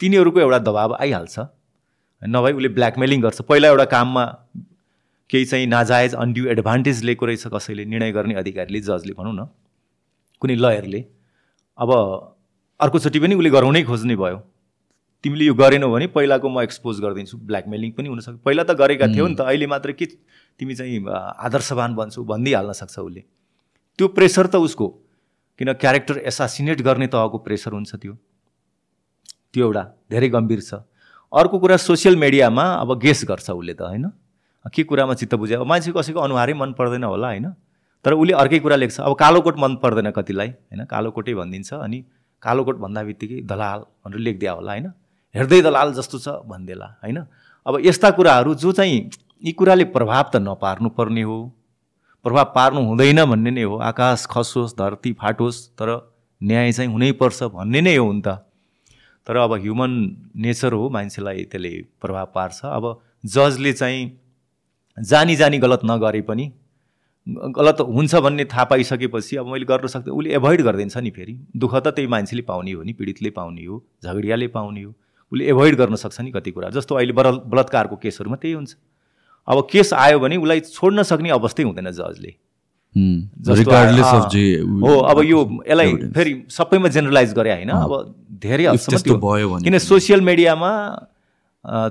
तिनीहरूको एउटा दबाब आइहाल्छ। नभए उसले ब्ल्याकमेलिङ गर्छ। पहिला एउटा काममा केही चाहिँ नाजायज अनड्यु एडभान्टेज लिएको रहेछ कसैले निर्णय गर्ने अधिकारीले जजले भनौँ न कुनै लयरले अब अर्कोचोटि पनि उसले गराउनै खोज्ने भयो। तिमीले यो गरेनौ भने पहिलाको म एक्सपोज गरिदिन्छु ब्ल्याकमेलिङ पनि हुनसक्छ पहिला त गरेका थियौ नि त अहिले मात्र के तिमी चाहिँ आदर्शवान बन्छौ भनिदिइहाल्न सक्छ उसले। त्यो प्रेसर त उसको। किन क्यारेक्टर एसासिनेट गर्ने तहको प्रेसर हुन्छ त्यो। त्यो एउटा धेरै गम्भीर छ। अर्को कुरा सोसियल मिडियामा अब गेस गर्छ उसले त होइन? के कुरामा चित्त बुझ्यो? मान्छे कसैको अनुहारै मन पर्दैन होला होइन? तर उसले अर्कै कुरा लेख्छ। अब कालो कोट मन पर्दैन कतिलाई होइन? कालो कोटै भनिदिन्छ अनि कालो कोट भन्दा बित्तिकै दलाल भनेर लेखिदिया होला होइन? हेर्दै दलाल जस्तो छ भनिदिएला होइन? अब यस्ता कुराहरू जो चाहिँ यी कुराले प्रभाव त नपार्नु पर्ने हो। प्रभाव पार्नु हुँदैन भन्ने नै हो। आकाश खसोस् धरती फाटोस् तर न्याय चाहिँ हुनैपर्छ भन्ने नै हो नि त। तर अब ह्युमन नेचर हो मान्छेलाई त्यसले प्रभाव पार्छ। अब जजले चाहिँ जानी जानी गलत नगरे पनि गलत हुन्छ भन्ने थाहा पाइसकेपछि अब मैले गर्न सक्दैन उसले एभोइड गरिदिन्छ नि फेरि। दुःख त त्यही मान्छेले पाउने हो नि पीडितले पाउने हो झगडियाले पाउने हो। उसले एभोइड गर्न सक्छ नि कति कुरा। जस्तो अहिले बर बलात्कारको केसहरूमा त्यही हुन्छ। अब केस आयो भने उसलाई छोड्न सक्ने अवस्थै हुँदैन जजले। हो। अब यो यसलाई फेरि सबैमा जेनरलाइज गरे होइन अब धेरै भयो किन सोसियल मिडियामा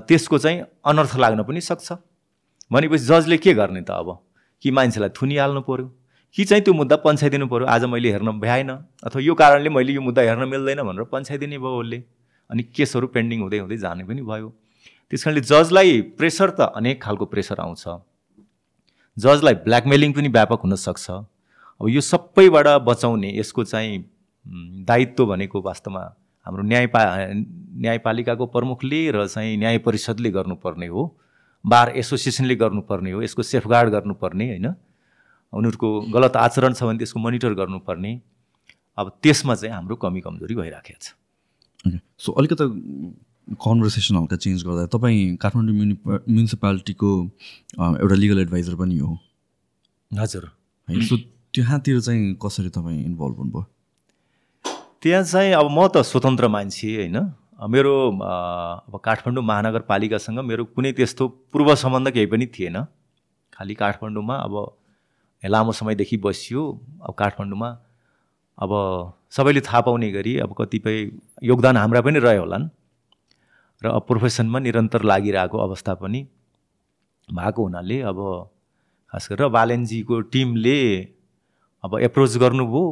त्यसको चाहिँ अनर्थ लाग्न पनि सक्छ। भनेपछि जजले के गर्ने त अब? कि मान्छेलाई थुनिहाल्नु पऱ्यो कि चाहिँ त्यो मुद्दा पन्छाइदिनु पऱ्यो आज मैले हेर्न भ्याएन अथवा यो कारणले मैले यो मुद्दा हेर्न मिल्दैन भनेर पन्छाइदिने भयो उसले। अनि केसहरू पेन्डिङ हुँदै हुँदै जाने पनि भयो। त्यस कारणले जजलाई प्रेसर त अनेक खालको प्रेसर आउँछ। जजलाई ब्ल्याकमेलिङ पनि व्यापक हुनसक्छ। अब यो सबैबाट बचाउने यसको चाहिँ दायित्व भनेको वास्तवमा हाम्रो न्यायपा न्यायपालिकाको प्रमुखले र चाहिँ न्याय परिषदले गर्नुपर्ने हो। बार एसोसिएसनले गर्नुपर्ने हो यसको सेफगार्ड गर्नुपर्ने होइन? उनीहरूको गलत आचरण छ भने त्यसको मोनिटर गर्नुपर्ने। अब त्यसमा चाहिँ हाम्रो कमी कमजोरी भइराखेको छ। सो अलिकति कन्भर्सेसन हल्का चेन्ज गर्दा तपाईँ काठमाडौँ म्युनि म्युनिसिपालिटीको एउटा लिगल एडभाइजर पनि हो। हजुर। है सो त्यहाँतिर चाहिँ कसरी तपाईँ इन्भल्भ हुनुभयो? त्यहाँ चाहिँ अब म त स्वतन्त्र मान्छे होइन? मेरो अब काठमाडौँ महानगरपालिकासँग मेरो कुनै त्यस्तो पूर्व सम्बन्ध केही पनि थिएन। खालि काठमाडौँमा अब लामो समयदेखि बसियो। अब काठमाडौँमा अब सबैले थाहा पाउने गरी अब कतिपय योगदान हाम्रा पनि रह्यो होलान्। र अब प्रोफेसनमा निरन्तर लागिरहेको अवस्था पनि भएको हुनाले अब खास गरेर बालेनजीको टिमले अब एप्रोच गर्नुभयो।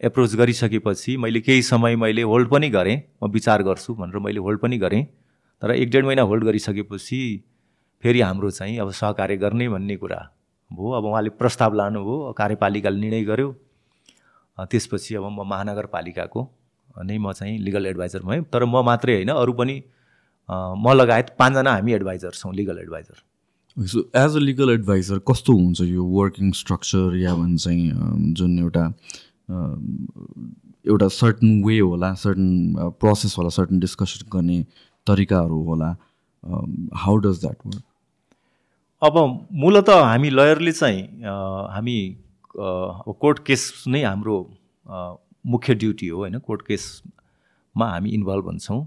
एप्रोच गरिसकेपछि मैले केही समय मैले होल्ड पनि गरेँ। म विचार गर्छु भनेर मैले होल्ड पनि गरेँ। तर एक डेढ महिना होल्ड गरिसकेपछि फेरि हाम्रो चाहिँ अब सहकार्य गर्ने भन्ने कुरा भयो। अब उहाँले प्रस्ताव लानुभयो कार्यपालिकाले निर्णय गर्यो। त्यसपछि अब म महानगरपालिकाको नै म चाहिँ लिगल एडभाइजर भएँ। तर म मात्रै होइन अरू पनि म लगायत पाँचजना हामी एडभाइजर छौँ legal adviser so as a legal adviser कस्तो हुन्छ यो वर्किङ स्ट्रक्चर या भन्छ जुन एउटा एउटा सर्टन वे होला सर्टन प्रोसेस होला सर्टन डिस्कसन गर्ने तरिकाहरू होला। हाउ डज द्याट वर्क अब मूलत हामी लयरले चाहिँ हामी कोर्ट केस नै हाम्रो मुख्य ड्युटी हो होइन। कोर्ट केसमा हामी इन्भल्भ हुन्छौँ।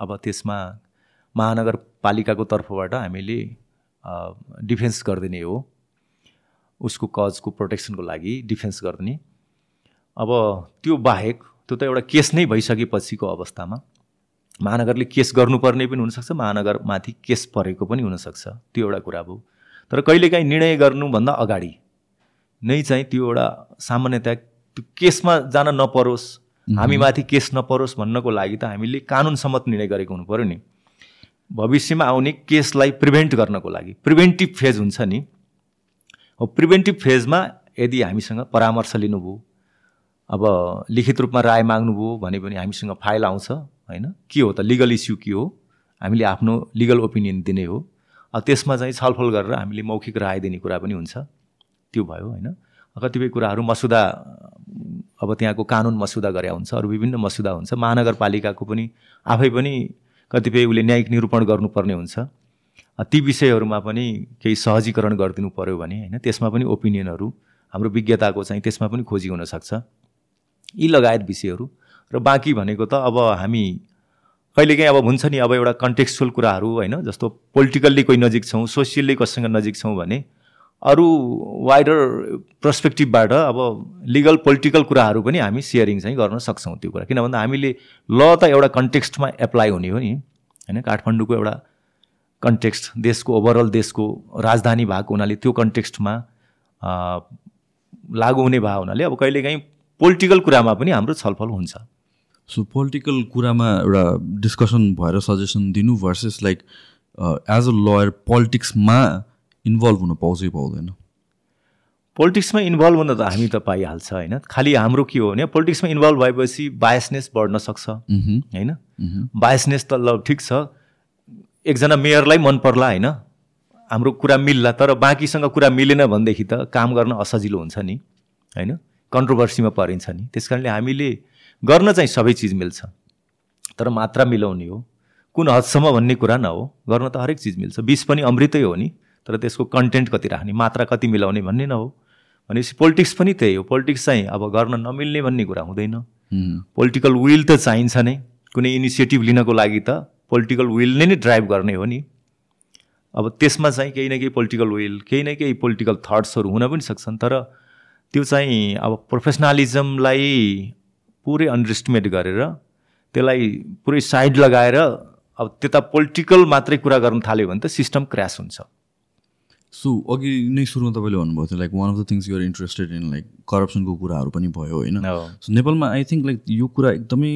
अब त्यसमा महानगरपालिकाको तर्फबाट हामीले डिफेन्स गरिदिने हो। उसको कजको प्रोटेक्सनको लागि डिफेन्स गरिदिने। अब त्यो बाहेक त्यो त एउटा केस नै भइसकेपछिको अवस्थामा महानगरले केस गर्नुपर्ने पनि हुनसक्छ महानगरमाथि केस परेको पनि हुनसक्छ। त्यो एउटा कुरा भयो। तर कहिलेकाहीँ निर्णय गर्नुभन्दा अगाडि नै चाहिँ त्यो एउटा सामान्यतया त्यो केसमा जान नपरोस् हामीमाथि केस नपरोस् भन्नको लागि त हामीले कानुन सम्मत निर्णय गरेको हुनु पऱ्यो नि। भविष्यमा आउने केसलाई प्रिभेन्ट गर्नको लागि प्रिभेन्टिभ फेज हुन्छ नि। हो प्रिभेन्टिभ फेजमा यदि हामीसँग परामर्श लिनुभयो अब लिखित रूपमा राय माग्नुभयो भने पनि हामीसँग फाइल आउँछ होइन? के हो त? लिगल इस्यु के हो? हामीले आफ्नो लिगल ओपिनियन दिने हो। अब त्यसमा चाहिँ छलफल गरेर हामीले मौखिक राय दिने कुरा पनि हुन्छ। त्यो भयो होइन? कतिपय कुराहरू मसुदा अब त्यहाँको कानुन मसुदा गरे हुन्छ अरू विभिन्न मसुदा हुन्छ। महानगरपालिकाको पनि आफै पनि कतिपय उसले न्यायिक निरूपण गर्नुपर्ने हुन्छ। ती विषयहरूमा पनि केही सहजीकरण गरिदिनु पऱ्यो भने होइन? त्यसमा पनि ओपिनियनहरू हाम्रो विज्ञताको चाहिँ त्यसमा पनि खोजी हुनसक्छ। यी लगायत विषयहरू। र बाँकी भनेको त अब हामी कहिलेकाहीँ अब हुन्छ नि अब एउटा कन्टेक्चुअल कुराहरू होइन जस्तो पोलिटिकल्ली कोही नजिक छौँ सोसियल्ली कसँग नजिक छौँ भने अरू वाइडर पर्सपेक्टिभबाट अब लिगल पोलिटिकल कुराहरू पनि हामी सेयरिङ चाहिँ गर्न सक्छौँ त्यो कुरा। किन भन्दा हामीले ल त एउटा कन्टेक्स्टमा एप्लाई हुने हो नि होइन काठमाडौँको एउटा कन्टेक्स्ट देशको ओभरअल देशको राजधानी भएको हुनाले त्यो कन्टेक्स्टमा लागु हुने भएको हुनाले अब कहिलेकाहीँ पोलिटिकल कुरामा पनि हाम्रो छलफल हुन्छ। सो पोलिटिकल कुरामा एउटा डिस्कसन भएर सजेसन दिनु versus like as a lawyer पोलिटिक्समा involve हुन पाउँछ पाउँदैन? पोलिटिक्समा इन्भल्भ हुन त हामी त पाइहाल्छ होइन? खालि हाम्रो के हो भने पोलिटिक्समा इन्भल्भ भएपछि बायसनेस बढ्न सक्छ होइन? बायसनेस त ल ठिक छ। एकजना मेयरलाई मन पर्ला होइन? हाम्रो कुरा मिल्ला तर बाँकीसँग कुरा मिलेन भनेदेखि त काम गर्न असजिलो हुन्छ नि होइन? कन्ट्रोभर्सीमा परिन्छ नि। त्यस कारणले हामीले गर्न चाहिँ सबै चिज मिल्छ। तर मात्रा मिलाउने हो। कुन हदसम्म भन्ने कुरा न हो। गर्न त हरेक चिज मिल्छ। विष पनि अमृतै हो नि। तर त्यसको कन्टेन्ट कति राख्ने मात्रा कति मिलाउने भन्ने न हो। भनेपछि पोलिटिक्स पनि त्यही हो। पोलिटिक्स चाहिँ अब गर्न नमिल्ने भन्ने कुरा हुँदैन। पोलिटिकल विल त चाहिन्छ नै। कुनै इनिसिएटिभ लिनको लागि त पोलिटिकल विलले नै ड्राइभ गर्ने हो नि। अब त्यसमा चाहिँ केही न केही पोलिटिकल विल केही न केही पोलिटिकल थट्सहरू हुन पनि सक्छन्। तर त्यो चाहिँ अब प्रोफेसनलिजमलाई पुरै अन्डरस्टिमेट गरेर त्यसलाई पुरै साइड लगाएर अब त्यता पोलिटिकल मात्रै कुरा गर्न थाल्यो भने त सिस्टम क्रास हुन्छ। सो अघि नै सुरुमा तपाईँले भन्नुभएको थियो like one of the things you're interested in like करप्सनको कुराहरू पनि भयो होइन? सो नेपालमा आई थिङ्क लाइक यो कुरा एकदमै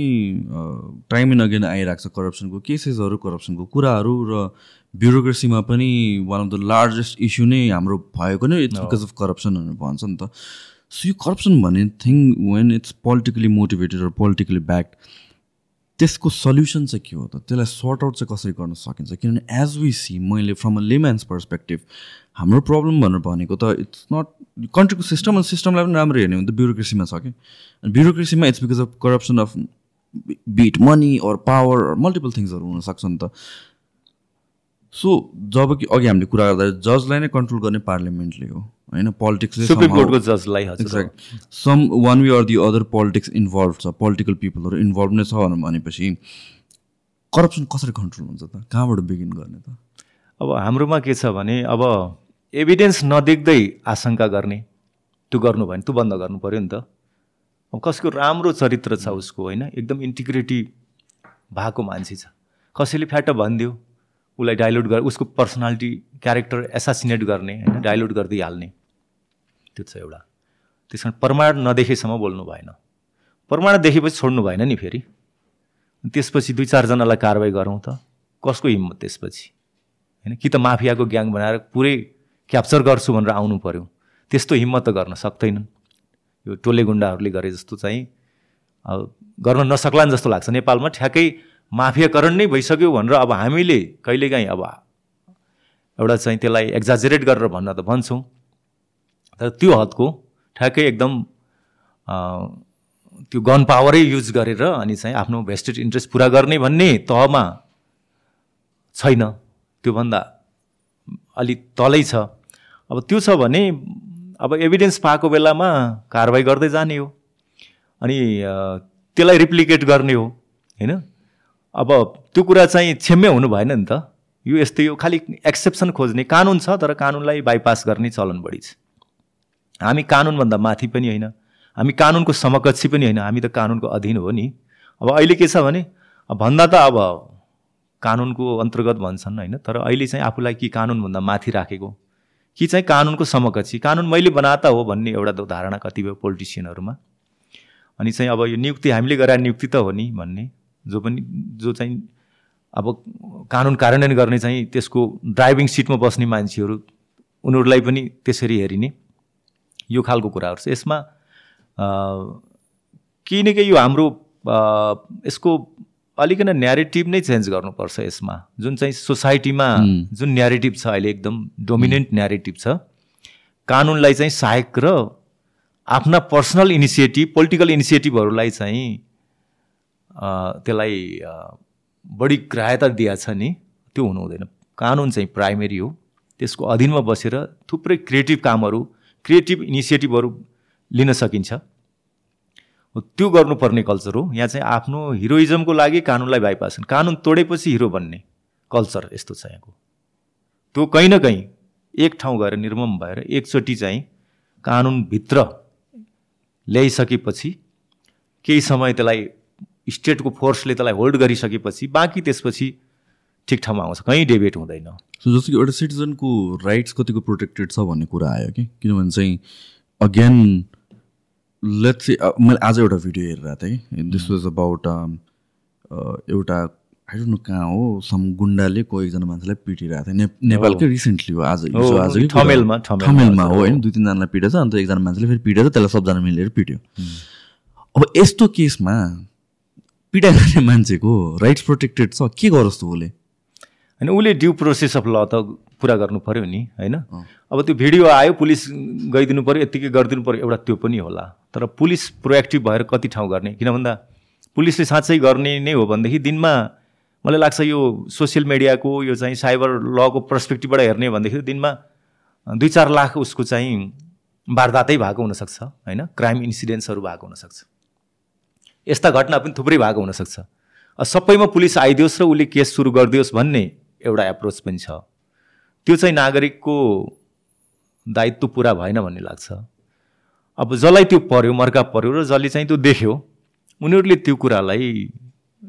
टाइम एन्ड अगेन आइरहेको छ करप्सनको केसेसहरू करप्सनको कुराहरू र ब्युरोक्रेसीमा पनि one of the largest issue नै हाम्रो भएको नै इट्स बिकज अफ करप्सन भनेर भन्छ नि त। सो यो करप्सन भन्ने thing when it's politically motivated र पोलिटिकली ब्याक्ड त्यसको सल्युसन चाहिँ के हो त? त्यसलाई सर्ट आउट चाहिँ कसरी गर्न सकिन्छ? किनभने एज वी सी मैले फ्रम अ लेम्यान्स पर्सपेक्टिभ हाम्रो प्रब्लम भनेर भनेको त इट्स नट कन्ट्रीको सिस्टम अनि सिस्टमलाई पनि राम्रो हेर्ने भने त ब्युरोक्रेसीमा छ कि। अनि ब्युरोक्रेसीमा it's because of corruption of bit money or power multiple थिङ्सहरू हुनसक्छ नि त। सो जब कि अघि हामीले कुरा गर्दा जजलाई नै कन्ट्रोल गर्ने पार्लियामेन्टले हो होइन? पोलिटिक्सले सुप्रिम कोर्टको जजलाई some one way or the other politics involve छ पोलिटिकल पिपलहरू इन्भल्भ नै छ भनेपछि करप्सन कसरी कन्ट्रोल हुन्छ त? कहाँबाट बिगिन गर्ने त? अब हाम्रोमा के छ भने अब एभिडेन्स नदेख्दै आशंका गर्ने त्यो गर्नु भयो भने त्यो बन्द गर्नु पऱ्यो नि त। अब कसको राम्रो चरित्र छ उसको होइन? एकदम इन्टिग्रिटी भएको मान्छे छ। कसैले फ्याट भनिदियो उसलाई डाइल्युट गर उसको पर्सनालिटी क्यारेक्टर एसासिनेट गर्ने होइन डाइल्युट गरिदिइहाल्ने। त्यो छ एउटा। त्यस कारण प्रमाण नदेखेसम्म बोल्नु भएन। प्रमाण देखेपछि छोड्नु भएन नि फेरि। त्यसपछि दुई चारजनालाई कारवाही गरौँ त। कसको हिम्मत त्यसपछि? होइन कि त माफियाको ग्याङ बनाएर पुरै क्याप्चर गर्छु भनेर आउनु पऱ्यो त्यस्तो हिम्मत त गर्न सक्दैनन्। यो टोले गुन्डाहरूले गरे जस्तो चाहिँ अब गर्न नसक्लान् जस्तो लाग्छ। नेपालमा ठ्याक्कै माफियाकरण नै भइसक्यो भनेर अब हामीले कहिलेकाहीँ अब एउटा चाहिँ त्यसलाई एक्जाजरेट गरेर भन्न त भन्छौँ। तर त्यो हदको ठ्याक्कै एकदम त्यो गन पावरै युज गरेर अनि चाहिँ आफ्नो भेस्टेड इन्ट्रेस्ट पुरा गर्ने भन्ने तहमा छैन। त्योभन्दा अलि तलै छ। अब त्यो छ भने अब एभिडेन्स पाएको बेलामा कारवाही गर्दै जाने हो। अनि त्यसलाई रिप्लिकेट गर्ने हो। होइन? अब त्यो कुरा चाहिँ क्षम्य हुनु भएन नि त। यो यस्तै हो खालि एक्सेप्सन खोज्ने कानुन छ तर कानुनलाई बाइपास गर्ने चलन बढी छ। हामी कानुनभन्दा माथि पनि होइन हामी कानुनको समकक्षी पनि होइन हामी त कानुनको अधीन हो नि। अब अहिले के छ भने भन्दा त अब कानुनको अन्तर्गत भन्छन् होइन तर अहिले चाहिँ आफूलाई कि कानुनभन्दा माथि राखेको? कि चाहिँ कानुनको समकक्षी? कानुन मैले बनाता हो भन्ने एउटा धारणा कतिपय पोलिटिसियनहरूमा। अनि चाहिँ अब यो नियुक्ति हामीले गराएर नियुक्ति त हो नि भन्ने। जो पनि जो चाहिँ अब कानुन कार्यान्वयन गर्ने चाहिँ त्यसको ड्राइभिङ सिटमा बस्ने मान्छेहरू उनीहरूलाई पनि त्यसरी हेरिने यो खालको कुराहरू छ। यसमा केही न केही यो हाम्रो यसको अलिकन न्यारेटिभ नै चेन्ज गर्नुपर्छ यसमा। जुन चाहिँ सोसाइटीमा जुन न्यारेटिभ छ अहिले एकदम डोमिनेन्ट न्यारेटिभ छ कानुनलाई चाहिँ सहायक र आफ्ना पर्सनल इनिसिएटिभ पोलिटिकल इनिसिएटिभहरूलाई चाहिँ त्यसलाई बढी ग्राह्यता दिएको छ नि त्यो हुनु हुँदैन। कानुन चाहिँ प्राइमेरी हो। त्यसको अधीनमा बसेर थुप्रै क्रिएटिभ कामहरू क्रिएटिभ इनिसिएटिभहरू लिन सकिन्छ। त्यो गर्नुपर्ने कल्चर हो। यहाँ चाहिँ आफ्नो हिरोइजमको लागि कानुनलाई बाइपास कानुन तोडेपछि हिरो बन्ने कल्चर यस्तो छ यहाँको। त्यो कहीँ न कहीँ एक ठाउँ गएर निर्मम भएर एकचोटि चाहिँ कानुनभित्र ल्याइसकेपछि केही समय त्यसलाई स्टेटको फोर्सले त्यसलाई होल्ड गरिसकेपछि बाँकी त्यसपछि ठिक ठाउँमा आउँछ। कहीँ डेभेट हुँदैन। सो जस्तो कि एउटा सिटिजनको राइट्स कतिको प्रोटेक्टेड छ भन्ने कुरा आयो कि? किनभने चाहिँ अगेन लेट से मैले आज एउटा भिडियो हेरिरहेको थिएँ कि दिस वाज अबाउट एउटा आई डोन्ट नो कहाँ हो सम गुन्डाले को एकजना मान्छेलाई पिटिरहेको थियो नेपालकै रिसेन्टली हो आज आज ठमेलमा ठमेलमा हो। होइन। दुई तिनजनालाई पिटेछ अन्त एकजना मान्छेले फेरि पिटेछ त्यसलाई सबजना मिलेर पिट्यो। अब यस्तो केसमा पिटाइ गर्ने मान्छेको राइट्स प्रोटेक्टेड छ के गरोस् त उसले? होइन उसले ड्यु प्रोसेस अफ ल त पुरा गर्नु पऱ्यो नि होइन? अब त्यो भिडियो आयो पुलिस गइदिनु पऱ्यो यत्तिकै गरिदिनु पऱ्यो एउटा त्यो पनि होला। तर पुलिस प्रोएक्टिभ भएर कति ठाउँ गर्ने? किन भन्दा पुलिसले साँच्चै गर्ने नै हो भनेदेखि दिनमा मलाई लाग्छ यो सोसियल मिडियाको यो चाहिँ साइबर लको पर्सपेक्टिभबाट हेर्ने भनेदेखि दिनमा दुई चार लाख उसको चाहिँ वारदातै भएको हुनसक्छ होइन? क्राइम इन्सिडेन्ट्सहरू भएको हुनसक्छ। यस्ता घटना पनि थुप्रै भएको हुनसक्छ। सबैमा पुलिस आइदियोस् र उसले केस सुरु गरिदियोस् भन्ने एउटा एप्रोच पनि छ। त्यो चाहिँ नागरिकको दायित्व पुरा भएन भन्ने लाग्छ। अब जसलाई त्यो पर्यो मर्का पर्यो र जसले चाहिँ त्यो देख्यो उनीहरूले त्यो कुरालाई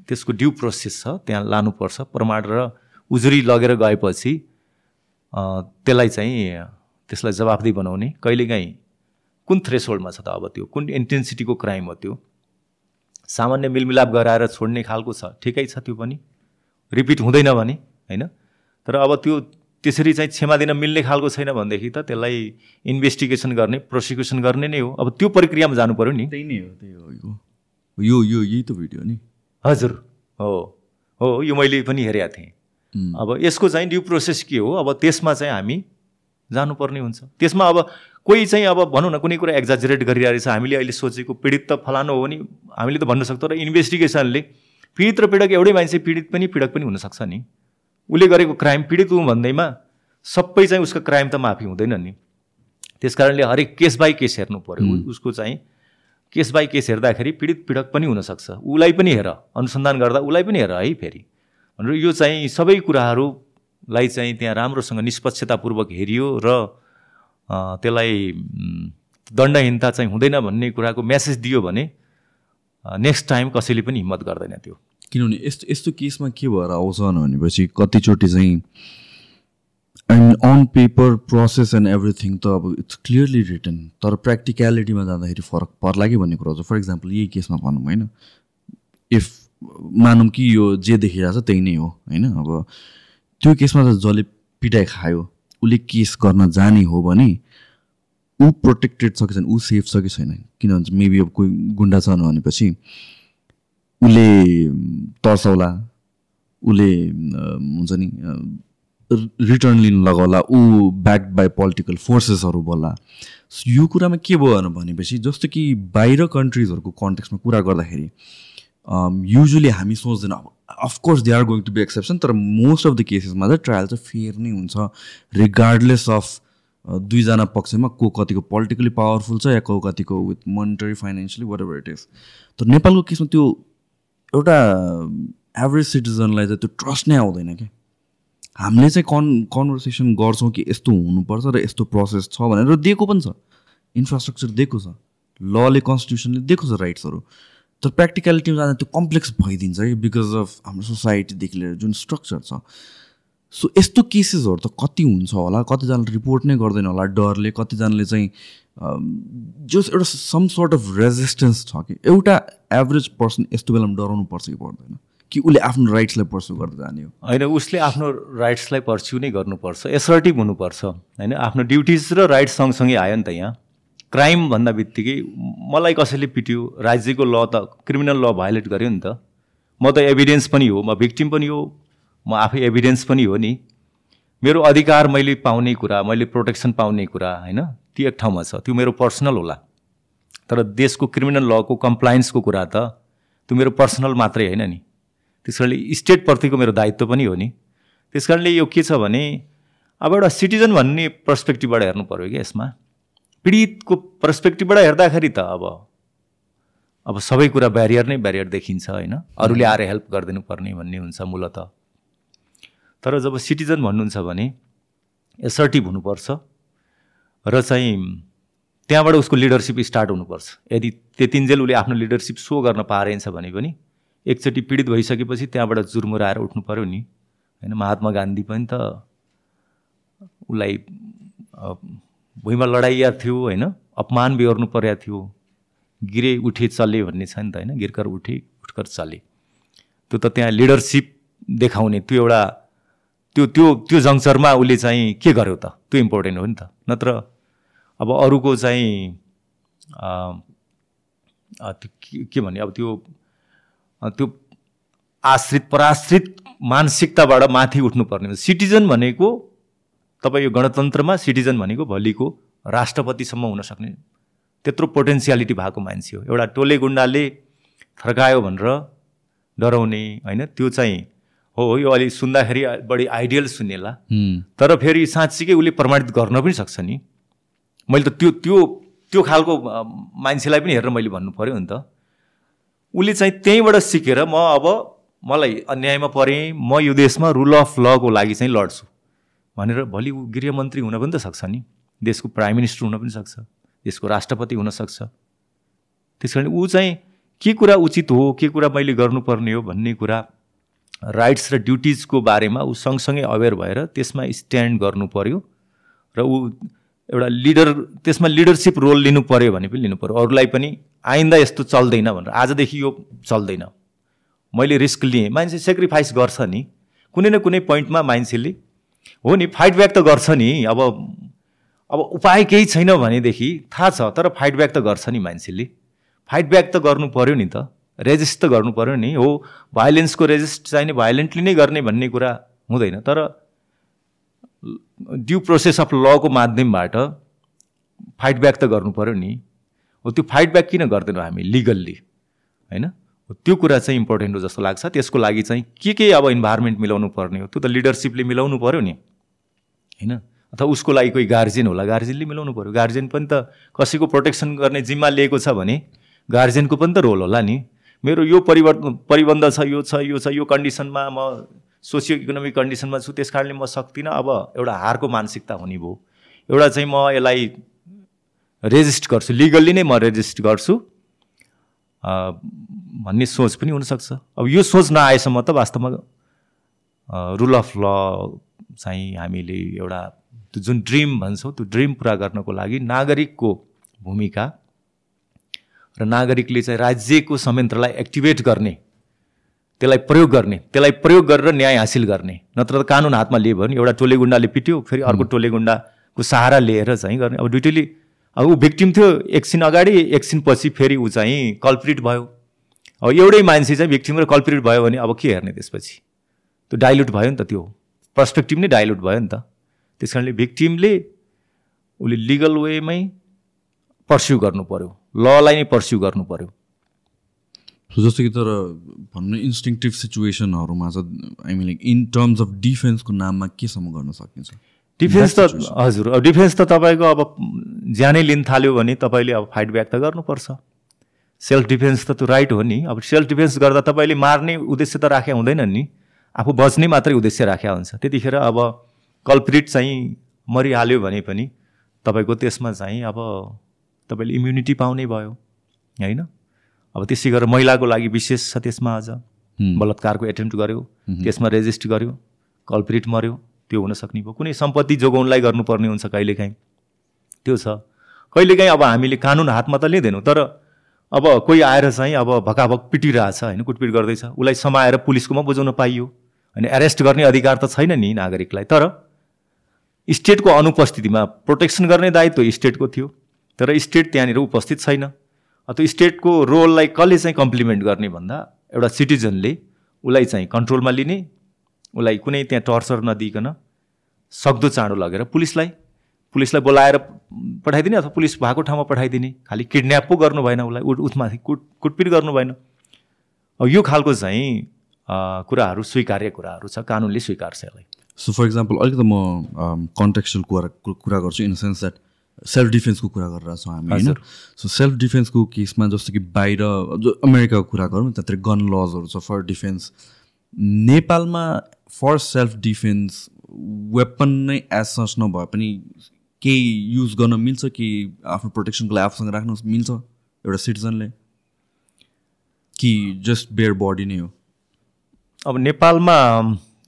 त्यसको ड्यु प्रोसेस छ त्यहाँ लानुपर्छ। प्रमाण र उजुरी लगेर गएपछि त्यसलाई चाहिँ त्यसलाई जवाफदेही बनाउने। कहिलेकाहीँ कुन थ्रेसोल्डमा छ त अब त्यो? कुन इन्टेन्सिटीको क्राइम हो त्यो? सामान्य मिलमिलाप गराएर छोड्ने खालको छ। ठिकै छ त्यो पनि। रिपिट हुँदैन भने होइन? तर अब त्यो त्यसरी चाहिँ क्षमा दिन मिल्ने खालको छैन भनेदेखि त त्यसलाई इन्भेस्टिगेसन गर्ने प्रोसिक्युसन गर्ने नै हो। अब त्यो प्रक्रियामा जानु पऱ्यो नि। त्यही नै हो त्यही हो यो यो यही त भिडियो नि। हजुर। हो। हो यो मैले पनि हेरेको थिएँ। अब यसको चाहिँ ड्यु प्रोसेस के हो? अब त्यसमा चाहिँ हामी जानुपर्ने हुन्छ। त्यसमा अब कोही चाहिँ अब भनौँ न कुनै कुरा एक्जाजरेट गरिरहेछ हामीले अहिले सोचेको पीडित त फलानु हो भने हामीले त भन्न सक्छौँ। र इन्भेस्टिगेसनले पीडित र पीडक एउटै मान्छे पीडित पनि पीडक पनि हुनसक्छ नि। उसले गरेको क्राइम पीडित हुँ भन्दैमा सबै चाहिँ उसको क्राइम त माफी हुँदैन नि। त्यस कारणले हरेक केस बाई केस हेर्नु पऱ्यो उसको चाहिँ केस बाई केस हेर्दाखेरि पीडित पीडक पनि हुनसक्छ उसलाई पनि हेर अनुसन्धान गर्दा उसलाई पनि हेर है फेरि। भनेर यो चाहिँ सबै कुराहरूलाई चाहिँ त्यहाँ राम्रोसँग निष्पक्षतापूर्वक हेरियो र त्यसलाई दण्डहीनता चाहिँ हुँदैन भन्ने कुराको मेसेज दियो भने नेक्स्ट टाइम कसैले पनि हिम्मत गर्दैन त्यो। किनभने यस्तो यस्तो केसमा के भएर आउँछ भनेपछि कतिचोटि चाहिँ mean on paper process and everything त अब इट्स क्लियरली रिटन तर प्र्याक्टिक्यालिटीमा जाँदाखेरि फरक पर्ला कि भन्ने कुरा फर इक्जाम्पल यही केसमा भनौँ होइन? इफ मानौँ कि यो जे देखिरहेको छ त्यही नै हो होइन? अब त्यो केसमा त जसले पिटाइ खायो उसले केस गर्न जाने हो भने ऊ प्रोटेक्टेड छ कि छैन ऊ सेफ छ कि छैन किनभने मेबी अब कोही गुन्डा छ भनेपछि उसले तर्साउला उसले हुन्छ नि रिटर्न लिनु लगाउला ऊ ब्याक बाई पोलिटिकल फोर्सेसहरू बोल्ला। यो कुरामा के भयो भनेपछि जस्तो कि बाहिर कन्ट्रिजहरूको कन्टेक्समा कुरा गर्दाखेरि युजली हामी सोच्दैन अब of course they are going to be exception तर मोस्ट अफ द केसेसमा चाहिँ ट्रायल चाहिँ फेयर नै हुन्छ रिगार्डलेस अफ दुईजना पक्षमा को कतिको पोलिटिकली पावरफुल छ या को कतिको with monetary financially whatever it is तर नेपालको केसमा त्यो एउटा एभरेज सिटिजनलाई चाहिँ त्यो ट्रस्ट नै आउँदैन क्या हामीले चाहिँ कन् कन्भर्सेसन गर्छौँ कि यस्तो हुनुपर्छ र यस्तो प्रोसेस छ भनेर दिएको पनि छ। इन्फ्रास्ट्रक्चर दिएको छ। लले कन्स्टिट्युसनले दिएको छ राइट्सहरू तर प्र्याक्टिकलिटीमा जाँदा त्यो कम्प्लेक्स भइदिन्छ कि बिकज अफ हाम्रो सोसाइटीदेखि लिएर जुन स्ट्रक्चर छ। सो यस्तो केसेसहरू त कति हुन्छ होला? कतिजनाले रिपोर्ट नै गर्दैन होला? डरले कतिजनाले चाहिँ जस एउटा सम सर्ट अफ रेजिस्टेन्स छ कि? एउटा एभरेज पर्सन यस्तो बेलामा डराउनु पर्छ कि पर्दैन? कि उसले आफ्नो राइट्सलाई पर्स्यु गर्दै जाने हो? होइन उसले आफ्नो राइट्सलाई पर्स्यु नै गर्नुपर्छ। एसर्टिभ हुनुपर्छ। होइन आफ्नो ड्युटिज र राइट्स सँगसँगै आयो नि त यहाँ। क्राइम भन्दा बित्तिकै मलाई कसैले पिट्यो राज्यको ल त क्रिमिनल ल भायोलेट गर्यो नि त। म त एभिडेन्स पनि हो म भिक्टिम पनि हो म आफै एभिडेन्स पनि हो नि। मेरो अधिकार मैले पाउने कुरा मैले प्रोटेक्सन पाउने कुरा होइन? त्यो एक ठाउँमा छ। त्यो मेरो पर्सनल होला। तर देशको क्रिमिनल लको कम्प्लायन्सको कुरा त त्यो मेरो पर्सनल मात्रै होइन नि। त्यस कारणले स्टेटप्रतिको मेरो दायित्व पनि हो नि। त्यस कारणले यो के छ भने अब एउटा सिटिजन भन्ने पर्सपेक्टिभबाट हेर्नु पऱ्यो कि यसमा। पीडितको पर्सपेक्टिभबाट हेर्दाखेरि त अब अब सबै कुरा ब्यारियर नै ब्यारियर देखिन्छ होइन? अरूले आएर हेल्प गरिदिनु पर्ने भन्ने हुन्छ मूलत। तर जब सिटिजन भन्नुहुन्छ भने एसर्टिभ हुनुपर्छ र चाहिँ त्यहाँबाट उसको लिडरसिप स्टार्ट हुनुपर्छ। यदि त्यतिन्जेल उसले आफ्नो लिडरसिप सो गर्न पारेछ भने पनि एकचोटि पीडित भइसकेपछि त्यहाँबाट जुर्मुराएर उठ्नु पऱ्यो नि। होइन महात्मा गान्धी पनि त उसलाई भुइँमा लडाइया थियो होइन? अपमान बिहोर्नु परेको थियो। गिरे उठे चले भन्ने छ नि त होइन? गिरकर उठे उठकर चले। त्यो त त्यहाँ लिडरसिप देखाउने त्यो एउटा त्यो त्यो त्यो जङ्सरमा उसले चाहिँ के गर्यो त? त्यो इम्पोर्टेन्ट हो नि त। नत्र अब अरूको चाहिँ के भन्ने? अब त्यो त्यो आश्रित पराश्रित मानसिकताबाट माथि उठ्नुपर्ने। सिटिजन भनेको तपाईँ यो गणतन्त्रमा सिटिजन भनेको भोलिको राष्ट्रपतिसम्म हुन सक्ने त्यत्रो पोटेन्सियालिटी भएको मान्छे हो। एउटा टोले गुन्डाले थर्कायो भनेर डराउने होइन? त्यो चाहिँ हो यो अलि सुन्दाखेरि बढी आइडियल सुन्नेला तर फेरि साँच्चीकै उसले प्रमाणित गर्न पनि सक्छ नि। मैले त त्यो त्यो त्यो खालको मान्छेलाई पनि हेरेर मैले भन्नु पऱ्यो नि त। उसले चाहिँ त्यहीँबाट सिकेर म अब मलाई अन्यायमा परेँ म यो देशमा रुल अफ लको लागि चाहिँ लड्छु। भनेर भोलि ऊ गृहमन्त्री हुन पनि त सक्छ नि। देशको प्राइम मिनिस्टर हुन पनि सक्छ। देशको राष्ट्रपति हुनसक्छ त्यस कारण ऊ चाहिँ के कुरा उचित हो के कुरा मैले गर्नुपर्ने हो भन्ने कुरा राइट्स र ड्युटिजको बारेमा ऊ सँगसँगै अवेर भएर त्यसमा स्ट्यान्ड गर्नु पर्यो र ऊ एउटा लिडर त्यसमा लिडरसिप रोल लिनु पऱ्यो भने पनि लिनु पऱ्यो अरूलाई पनि आइन्दा यस्तो चल्दैन भनेर आजदेखि यो चल्दैन। मैले रिस्क लिएँ। मान्छे सेक्रिफाइस गर्छ नि। कुनै न कुनै पोइन्टमा मान्छेले हो नि फाइट ब्याक त गर्छ नि। अब अब उपाय केही छैन भनेदेखि थाहा छ तर फाइट ब्याक त गर्छ नि मान्छेले। फाइट ब्याक त गर्नु पऱ्यो नि त। रेजिस्ट त गर्नु पऱ्यो नि। हो भाइलेन्सको रेजिस्ट चाहिने भाइलेन्टली नै गर्ने भन्ने कुरा हुँदैन तर ड्यु प्रोसेस अफ लको माध्यमबाट फाइट ब्याक त गर्नु पऱ्यो नि। हो त्यो फाइट ब्याक किन गर्दैनौँ हामी लिगल्ली होइन? त्यो कुरा चाहिँ इम्पोर्टेन्ट हो जस्तो लाग्छ। त्यसको लागि चाहिँ के के अब इन्भाइरोमेन्ट मिलाउनु पर्ने हो? त्यो त लिडरसिपले मिलाउनु पऱ्यो नि। होइन? अथवा उसको लागि कोही गार्जेन होला। गार्जेनले मिलाउनु पऱ्यो गार्जेन पनि त कसैको प्रोटेक्सन गर्ने जिम्मा लिएको छ भने गार्जेनको पनि त रोल होला नि। मेरो यो परिवर्तन परिबन्ध छ यो छ यो छ यो कन्डिसनमा म सोसियो इकोनोमिक कन्डिसनमा छु। त्यस कारणले म सक्दिनँ। अब एउटा हारको मानसिकता हुने भयो। एउटा चाहिँ म यसलाई रेजिस्ट गर्छु। लिगल्ली नै म रेजिस्ट गर्छु। भन्ने सोच पनि हुनसक्छ। अब यो सोच नआएसम्म त वास्तवमा रुल अफ ल चाहिँ हामीले एउटा त्यो जुन ड्रिम भन्छौँ त्यो ड्रिम पुरा गर्नको लागि नागरिकको भूमिका र नागरिकले चाहिँ राज्यको संयन्त्रलाई एक्टिभेट गर्ने त्यसलाई प्रयोग गर्ने त्यसलाई प्रयोग गरेर न्याय हासिल गर्ने नत्र त कानुन हातमा लियो भने एउटा टोले गुन्डाले पिट्यो फेरि अर्को टोले गुन्डाको सहारा लिएर चाहिँ गर्ने। अब दुइटैले अब ऊ भिक्टिम थियो एकछिन अगाडि एकछिन पछि फेरि ऊ चाहिँ कल्प्रिट भयो। अब एउटै मान्छे चाहिँ भिक्टिम र कल्प्रिट भयो भने अब के हेर्ने त्यसपछि? त्यो डाइल्युट भयो नि त त्यो। पर्सपेक्टिभ नै डाइल्युट भयो नि त। त्यस कारणले भिक्टिमले उसले लिगल वेमै पर्स्यु गर्नु पऱ्यो ललाई नै पर्स्यु गर्नु पऱ्यो जस्तो कि तर भन्नु इन्स्टिङटिभ सिचुएसनहरूमा चाहिँ I mean like in terms of डिफेन्सको नाममा केसम्म गर्न सकिन्छ? डिफेन्स त हजुर। अब डिफेन्स त तपाईँको अब ज्यानै लिन थाल्यो भने तपाईँले अब फाइट ब्याक त गर्नुपर्छ। सेल्फ डिफेन्स त त्यो राइट हो नि। अब सेल्फ डिफेन्स गर्दा तपाईँले मार्ने उद्देश्य त राख्या हुँदैन नि। आफू बच्ने मात्रै उद्देश्य राख्या हुन्छ। त्यतिखेर अब कल्प्रिट चाहिँ मरिहाल्यो भने पनि तपाईँको त्यसमा चाहिँ अब तपाईँले इम्युनिटी पाउने भयो होइन? अब त्यसै गरेर महिलाको लागि विशेष छ त्यसमा अझ। बलात्कारको एटेम्प्ट गर्यो त्यसमा रेजिस्ट गर्यो कल्प्रिट मऱ्यो त्यो हुन सक्ने भयो। कुनै सम्पत्ति जोगाउनलाई गर्नुपर्ने हुन्छ कहिलेकाहीँ। त्यो छ। कहिलेकाहीँ अब हामीले कानुन हातमा त लिँदैनौँ तर अब कोही आएर चाहिँ अब भकाभक पिटिरहेछ होइन कुटपिट गर्दैछ। उसलाई समाएर पुलिसकोमा बुझाउन पाइयो। होइन एरेस्ट गर्ने अधिकार त छैन नि नागरिकलाई। तर स्टेटको अनुपस्थितिमा प्रोटेक्सन गर्ने दायित्व स्टेटको थियो। तर स्टेट त्यहाँनिर उपस्थित छैन। अ, त्यो स्टेटको रोललाई कसले चाहिँ कम्प्लिमेन्ट गर्ने भन्दा एउटा सिटिजनले उसलाई चाहिँ कन्ट्रोलमा लिने उसलाई कुनै त्यहाँ टर्चर नदिकन सक्दो चाँडो लगेर पुलिसलाई पुलिसलाई बोलाएर पठाइदिने अथवा पुलिस भएको ठाउँमा पठाइदिने। खालि किडन्याप पो गर्नु भएन उसलाई। उठ उठमाथि कुट कुटपिट गर्नु भएन। अब यो खालको चाहिँ कुराहरू स्वीकार्य कुराहरू छ कानुनले स्वीकार्छ यसलाई। सो फर इक्जाम्पल अलिकति म कन्टेक्चुअल कुरा कुरा गर्छु in the sense that self डिफेन्सको कुरा गरिरहेको छौँ हामी होइन? सो सेल्फ डिफेन्सको केसमा जस्तो कि बाहिर जो अमेरिकाको कुरा गरौँ त्यहाँतिर गन लजहरू छ फर डिफेन्स नेपालमा फर सेल्फ डिफेन्स वेपन नै एज सच नभए पनि केही युज गर्न मिल्छ कि आफ्नो प्रोटेक्सनको लागि आफूसँग राख्न मिल्छ एउटा सिटिजनले कि जस्ट बेयर बडी नै हो? अब नेपालमा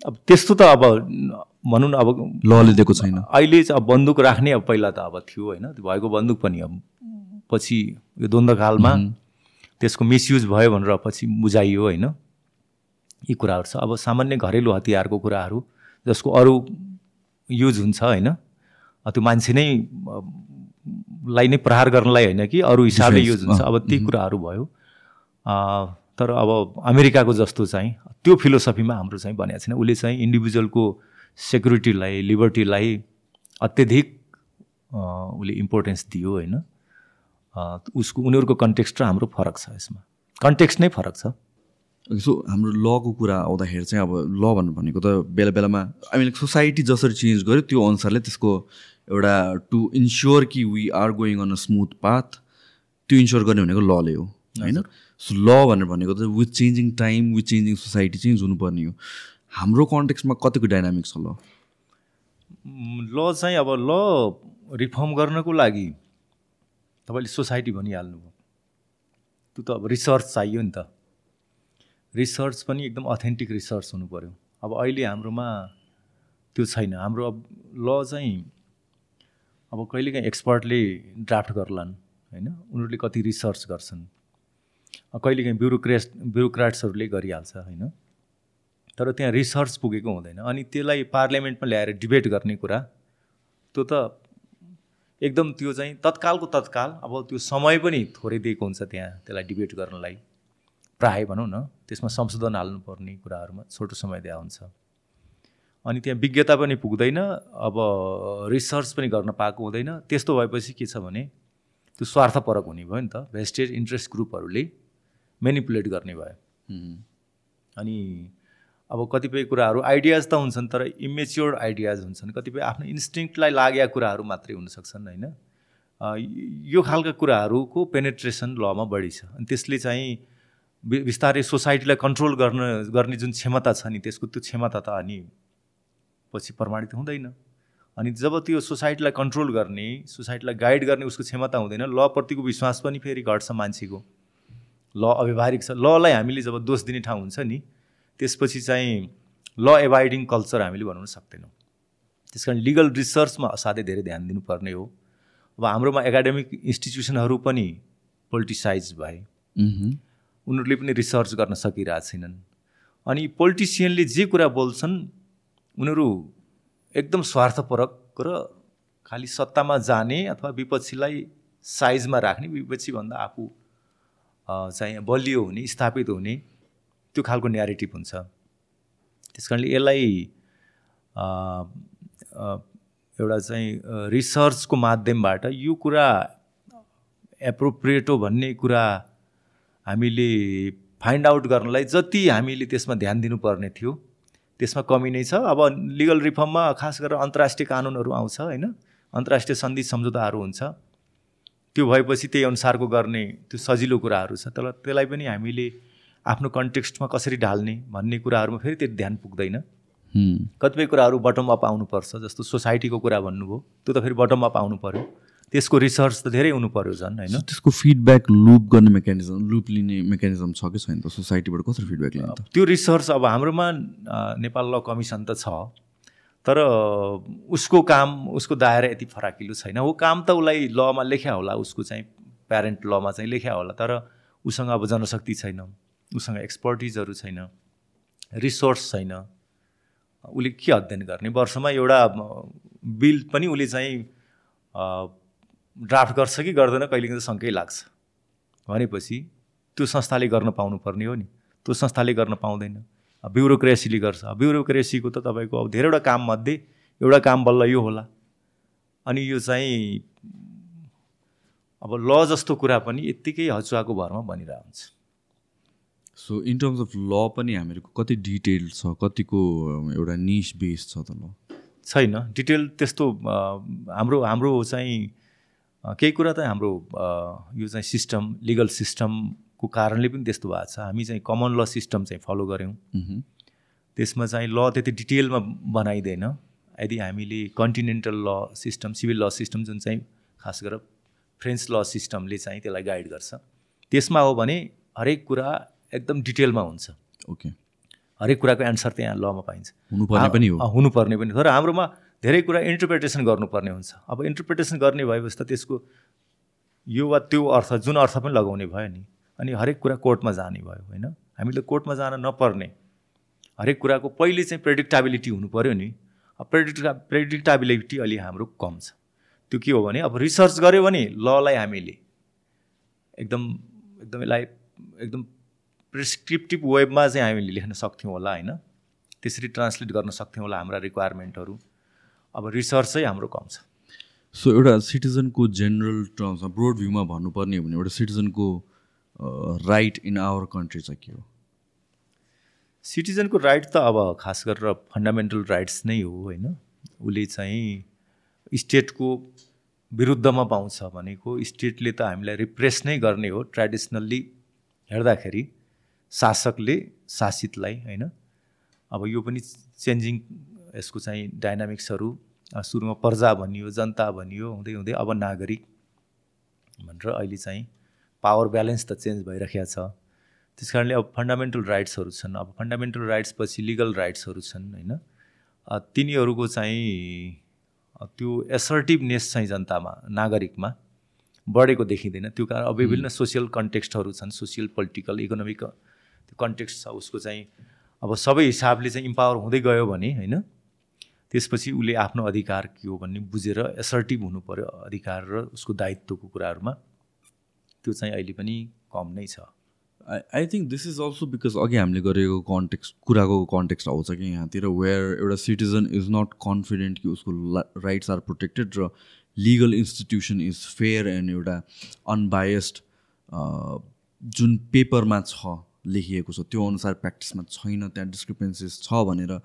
अब त्यस्तो त अब भनौँ न अब लले दिएको छैन। अहिले चाहिँ अब बन्दुक राख्ने अब पहिला त अब थियो होइन। त्यो भएको बन्दुक पनि अब पछि यो द्वन्द्वकालमा त्यसको मिसयुज भयो भनेर पछि बुझाइयो होइन। यी कुराहरू छ। अब सामान्य घरेलु हतियारको कुराहरू जसको अरू युज हुन्छ होइन। त्यो मान्छे नै लाई नै प्रहार गर्नलाई होइन कि अरू हिसाबले युज हुन्छ। अब ती कुराहरू भयो। तर अब अमेरिकाको जस्तो चाहिँ त्यो फिलोसफीमा हाम्रो चाहिँ भनेको छैन। उसले चाहिँ इन्डिभिजुअलको सेक्युरिटीलाई लिबर्टीलाई अत्यधिक उसले इम्पोर्टेन्स दियो होइन। उसको उनीहरूको कन्टेक्स्ट र हाम्रो फरक छ यसमा। कन्टेक्स्ट नै फरक छ। सो हाम्रो लको कुरा आउँदाखेरि चाहिँ अब ल भन्नु भनेको त बेला बेलामा आई मिन सोसाइटी जसरी चेन्ज गर्यो त्यो अनुसारले त्यसको एउटा टु इन्स्योर कि we are going on a smooth path त्यो इन्स्योर गर्ने भनेको लले हो होइन? सो ल भनेर भनेको त with changing time with changing society change हुनुपर्ने हो। हाम्रो कन्टेक्समा कतिको डाइनामिक्स छ ल ल चाहिँ अब ल रिफर्म गर्नको लागि तपाईँले सोसाइटी भनिहाल्नुभयो। त्यो त अब रिसर्च चाहियो नि त। रिसर्च पनि एकदम अथेन्टिक रिसर्च हुनु पऱ्यो अब अहिले हाम्रोमा त्यो छैन। हाम्रो अब ल चाहिँ अब कहिलेकाहीँ एक्सपर्टले ड्राफ्ट गर्लान् होइन? उनीहरूले कति रिसर्च गर्छन्। कहिलेकाहीँ ब्युरोक्रेट ब्युरोक्राट्सहरूले गरिहाल्छ होइन? तर त्यहाँ रिसर्च पुगेको हुँदैन। अनि त्यसलाई पार्लियामेन्टमा ल्याएर डिबेट गर्ने कुरा त्यो त एकदम त्यो चाहिँ तत्कालको तत्काल अब त्यो समय पनि थोरै दिएको हुन्छ त्यहाँ त्यसलाई डिबेट गर्नलाई। प्राय भनौँ न त्यसमा संशोधन हाल्नुपर्ने कुराहरूमा छोटो समय दिएको हुन्छ। अनि त्यहाँ विज्ञता पनि पुग्दैन अब रिसर्च पनि गर्न पाएको हुँदैन। त्यस्तो भएपछि के छ भने त्यो स्वार्थपरक हुने भयो नि त। भेस्टेड इन्ट्रेस्ट ग्रुपहरूले मेनिपुलेट गर्ने भयो। अनि अब कतिपय कुराहरू आइडियाज त हुन्छन् तर इमेच्योर आइडियाज हुन्छन्। कतिपय आफ्नो इन्स्टिङलाई लागेका कुराहरू मात्रै हुनसक्छन् होइन? यो खालका कुराहरूको पेनेट्रेसन लमा बढी छ। अनि त्यसले चाहिँ बिस्तारै सोसाइटीलाई कन्ट्रोल गर्न गर्ने जुन क्षमता छ नि त्यसको त्यो क्षमता त अनि पछि प्रमाणित हुँदैन। अनि जब त्यो सोसाइटीलाई कन्ट्रोल गर्ने सोसाइटीलाई गाइड गर्ने उसको क्षमता हुँदैन लप्रतिको विश्वास पनि फेरि घट्छ मान्छेको। ल अव्यवहारिक छ ललाई हामीले जब दोष दिने ठाउँ हुन्छ नि त्यसपछि चाहिँ ल एभाइडिङ कल्चर हामीले बनाउन सक्दैनौँ। त्यस कारण लिगल रिसर्चमा असाध्यै धेरै ध्यान दिनुपर्ने हो। अब हाम्रोमा एकाडेमिक इन्स्टिट्युसनहरू पनि पोलिटिसाइज भए। उनीहरूले पनि रिसर्च गर्न सकिरहेको छैनन् अनि पोलिटिसियनले जे कुरा बोल्छन् उनीहरू एकदम स्वार्थपरक र खालि सत्तामा जाने अथवा विपक्षीलाई साइजमा राख्ने विपक्षीभन्दा आफू चाहिँ बलियो हुने स्थापित हुने त्यो खालको न्यारेटिभ हुन्छ। त्यस कारणले यसलाई एउटा चाहिँ रिसर्चको माध्यमबाट यो कुरा एप्रोप्रिएट हो भन्ने कुरा हामीले फाइन्ड आउट गर्नलाई जति हामीले त्यसमा ध्यान दिनुपर्ने थियो। त्यसमा कमी नै छ। अब लिगल रिफर्ममा खास गरेर अन्तर्राष्ट्रिय कानुनहरू आउँछ होइन? अन्तर्राष्ट्रिय सन्धि सम्झौताहरू हुन्छ। त्यो भएपछि त्यही अनुसारको गर्ने त्यो सजिलो कुराहरू छ। तर त्यसलाई पनि हामीले आफ्नो कन्टेक्स्टमा कसरी ढाल्ने भन्ने कुराहरूमा फेरि त्यो ध्यान पुग्दैन। कतिपय कुराहरू बटम अप आउनुपर्छ जस्तो सोसाइटीको कुरा भन्नुभयो त्यो त फेरि बटम अप आउनु पऱ्यो त्यसको रिसर्च त धेरै हुनु पऱ्यो झन् होइन? त्यसको फिडब्याक लुप गर्ने मेकानिजम लुप लिने मेकानिजम छ कि छैन त? सोसाइटीबाट कसरी फिडब्याक लिने त्यो रिसर्च अब हाम्रोमा नेपाल ल कमिसन त छ तर उसको काम उसको दायरा यति फराकिलो छैन। हो काम त उसलाई लमा लेख्या होला उसको चाहिँ प्यारेन्ट लमा चाहिँ लेख्या होला तर उसँग अब जनशक्ति छैन उसँग एक्सपर्टिजहरू छैन रिसोर्स छैन। उसले के अध्ययन गर्ने? वर्षमा एउटा बिल पनि उसले चाहिँ ड्राफ्ट गर्छ कि गर्दैन कहिले त शङ्कै लाग्छ। भनेपछि त्यो संस्थाले गर्न पाउनुपर्ने हो नि। त्यो संस्थाले गर्न पाउँदैन। ब्युरोक्रेसीले गर्छ। ब्युरोक्रेसीको त तपाईँको अब धेरैवटा काममध्ये एउटा काम बल्ल यो होला। अनि यो चाहिँ अब ल जस्तो कुरा पनि यत्तिकै हचुवाको भरमा बनिरहेको हुन्छ। सो इन टर्म्स अफ ल पनि हामीहरूको कति डिटेल छ? कतिको एउटा निस बेस छ त ल छैन। डिटेल त्यस्तो हाम्रो हाम्रो चाहिँ केही कुरा त हाम्रो यो चाहिँ सिस्टम लिगल सिस्टमको कारणले पनि त्यस्तो भएको छ। हामी चाहिँ कमन ल सिस्टम चाहिँ फलो गऱ्यौँ। त्यसमा चाहिँ ल त्यति डिटेलमा बनाइँदैन। यदि हामीले कन्टिनेन्टल ल सिस्टम सिभिल ल सिस्टम जुन चाहिँ खास गरेर फ्रेन्च ल सिस्टमले चाहिँ त्यसलाई गाइड गर्छ। त्यसमा हो भने हरेक कुरा एकदम डिटेलमा हुन्छ। ओके। हरेक कुराको एन्सर त्यहाँ लमा पाइन्छ। हुनुपर्ने पनि हो। हुनुपर्ने पनि। तर हाम्रोमा धेरै कुरा इन्टरप्रिटेसन गर्नुपर्ने हुन्छ। अब इन्टरप्रिटेसन गर्ने भएपछि त त्यसको यो वा त्यो अर्थ जुन अर्थ पनि लगाउने भयो नि अनि हरेक कुरा कोर्टमा जाने भयो होइन? हामीले कोर्टमा जान नपर्ने हरेक कुराको पहिले चाहिँ प्रेडिक्टाबिलिटी हुनु पऱ्यो नि। अब प्रेडिक्टा प्रेडिक्टाबिलिटी अलि हाम्रो कम छ। त्यो के हो भने अब रिसर्च गऱ्यो भने ललाई हामीले एकदम एकदम यसलाई एकदम प्रिस्क्रिप्टिभ वेबमा चाहिँ हामीले लेख्न सक्थ्यौँ होला होइन? त्यसरी ट्रान्सलेट गर्न सक्थ्यौँ होला हाम्रा रिक्वायरमेन्टहरू अब रिसर्च चाहिँ हाम्रो कम छ। सो एउटा सिटिजनको जेनरल टर्म्समा ब्रोड भ्यूमा भन्नुपर्ने हो भने एउटा सिटिजनको राइट इन आवर कन्ट्री चाहिँ के हो? सिटिजनको राइट त अब खास गरेर फन्डामेन्टल राइट्स नै हो होइन? उसले चाहिँ स्टेटको विरुद्धमा पाउँछ भनेको स्टेटले त हामीलाई रिप्रेस नै गर्ने हो ट्रेडिसनल्ली हेर्दाखेरि शासकले शासितलाई होइन? अब यो पनि चेन्जिङ यसको चाहिँ डाइनामिक्सहरू सुरुमा प्रजा भनियो जनता भनियो हुँदै हुँदै अब नागरिक भनेर अहिले चाहिँ पावर ब्यालेन्स त चेन्ज भइरहेको छ। त्यस कारणले अब फन्डामेन्टल राइट्सहरू छन्। अब फन्डामेन्टल राइट्स पछि लिगल राइट्सहरू छन् होइन? तिनीहरूको चाहिँ त्यो एसर्टिभनेस चाहिँ जनतामा नागरिकमा बढेको देखिँदैन। त्यो कारण अब विभिन्न सोसियल कन्टेक्स्टहरू छन् सोसियल पोलिटिकल इकोनोमिक त्यो कन्टेक्स्ट छ उसको चाहिँ अब सबै हिसाबले चाहिँ इम्पावर हुँदै गयो भने होइन? त्यसपछि उसले आफ्नो अधिकार के हो भन्ने बुझेर एसर्टिभ हुनु पऱ्यो अधिकार र उसको दायित्वको कुराहरूमा। त्यो चाहिँ अहिले पनि कम नै छ। I I think this is also because अघि हामीले गरेको कन्टेक्स्ट कुराको कन्टेक्स्ट आउँछ कि यहाँतिर वेयर एउटा सिटिजन इज नट कन्फिडेन्ट कि उसको राइट्स आर प्रोटेक्टेड र legal institution is fair and एउटा अनबायस्ड जुन पेपरमा छ लेखिएको छ त्यो अनुसार प्र्याक्टिसमा छैन त्यहाँ डिस्क्रिपेन्सिस छ भनेर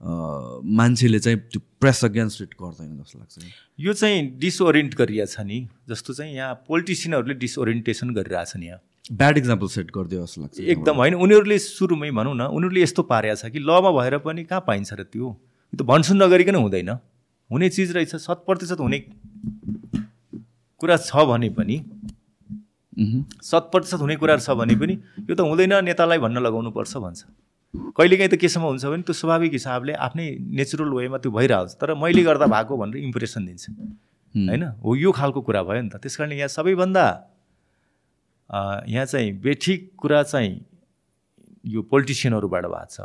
मान्छेले चाहिँ त्यो प्रेस अगेन्स्ट इट गर्दैन जस्तो लाग्छ। यो चाहिँ डिसओरिएन्ट गरिरहेछ नि जस्तो चाहिँ यहाँ पोलिटिसियनहरूले डिसओरिएन्टेसन गरिरहेछन् यहाँ। ब्याड इक्जाम्पल सेट गरिदियो जस्तो लाग्छ। एकदम होइन उनीहरूले सुरुमै भनौँ न उनीहरूले यस्तो पारेको छ कि लमा भएर पनि कहाँ पाइन्छ र त्यो? यो त भनसुन नगरिकन हुँदैन। हुने चिज रहेछ शत प्रतिशत हुने कुरा छ भने पनि। शत प्रतिशत हुने कुरा छ भने पनि यो त हुँदैन नेतालाई भन्न लगाउनुपर्छ भन्छ। कहिलेकाहीँ त केसम्म हुन्छ भने त्यो स्वाभाविक हिसाबले आफ्नै नेचुरल वेमा त्यो भइरहेको छ तर मैले गर्दा भएको भनेर इम्प्रेसन दिन्छ। होइन? हो यो खालको कुरा भयो नि त। त्यस कारणले यहाँ सबैभन्दा यहाँ चाहिँ बेठिक कुरा चाहिँ यो पोलिटिसियनहरूबाट भएको छ।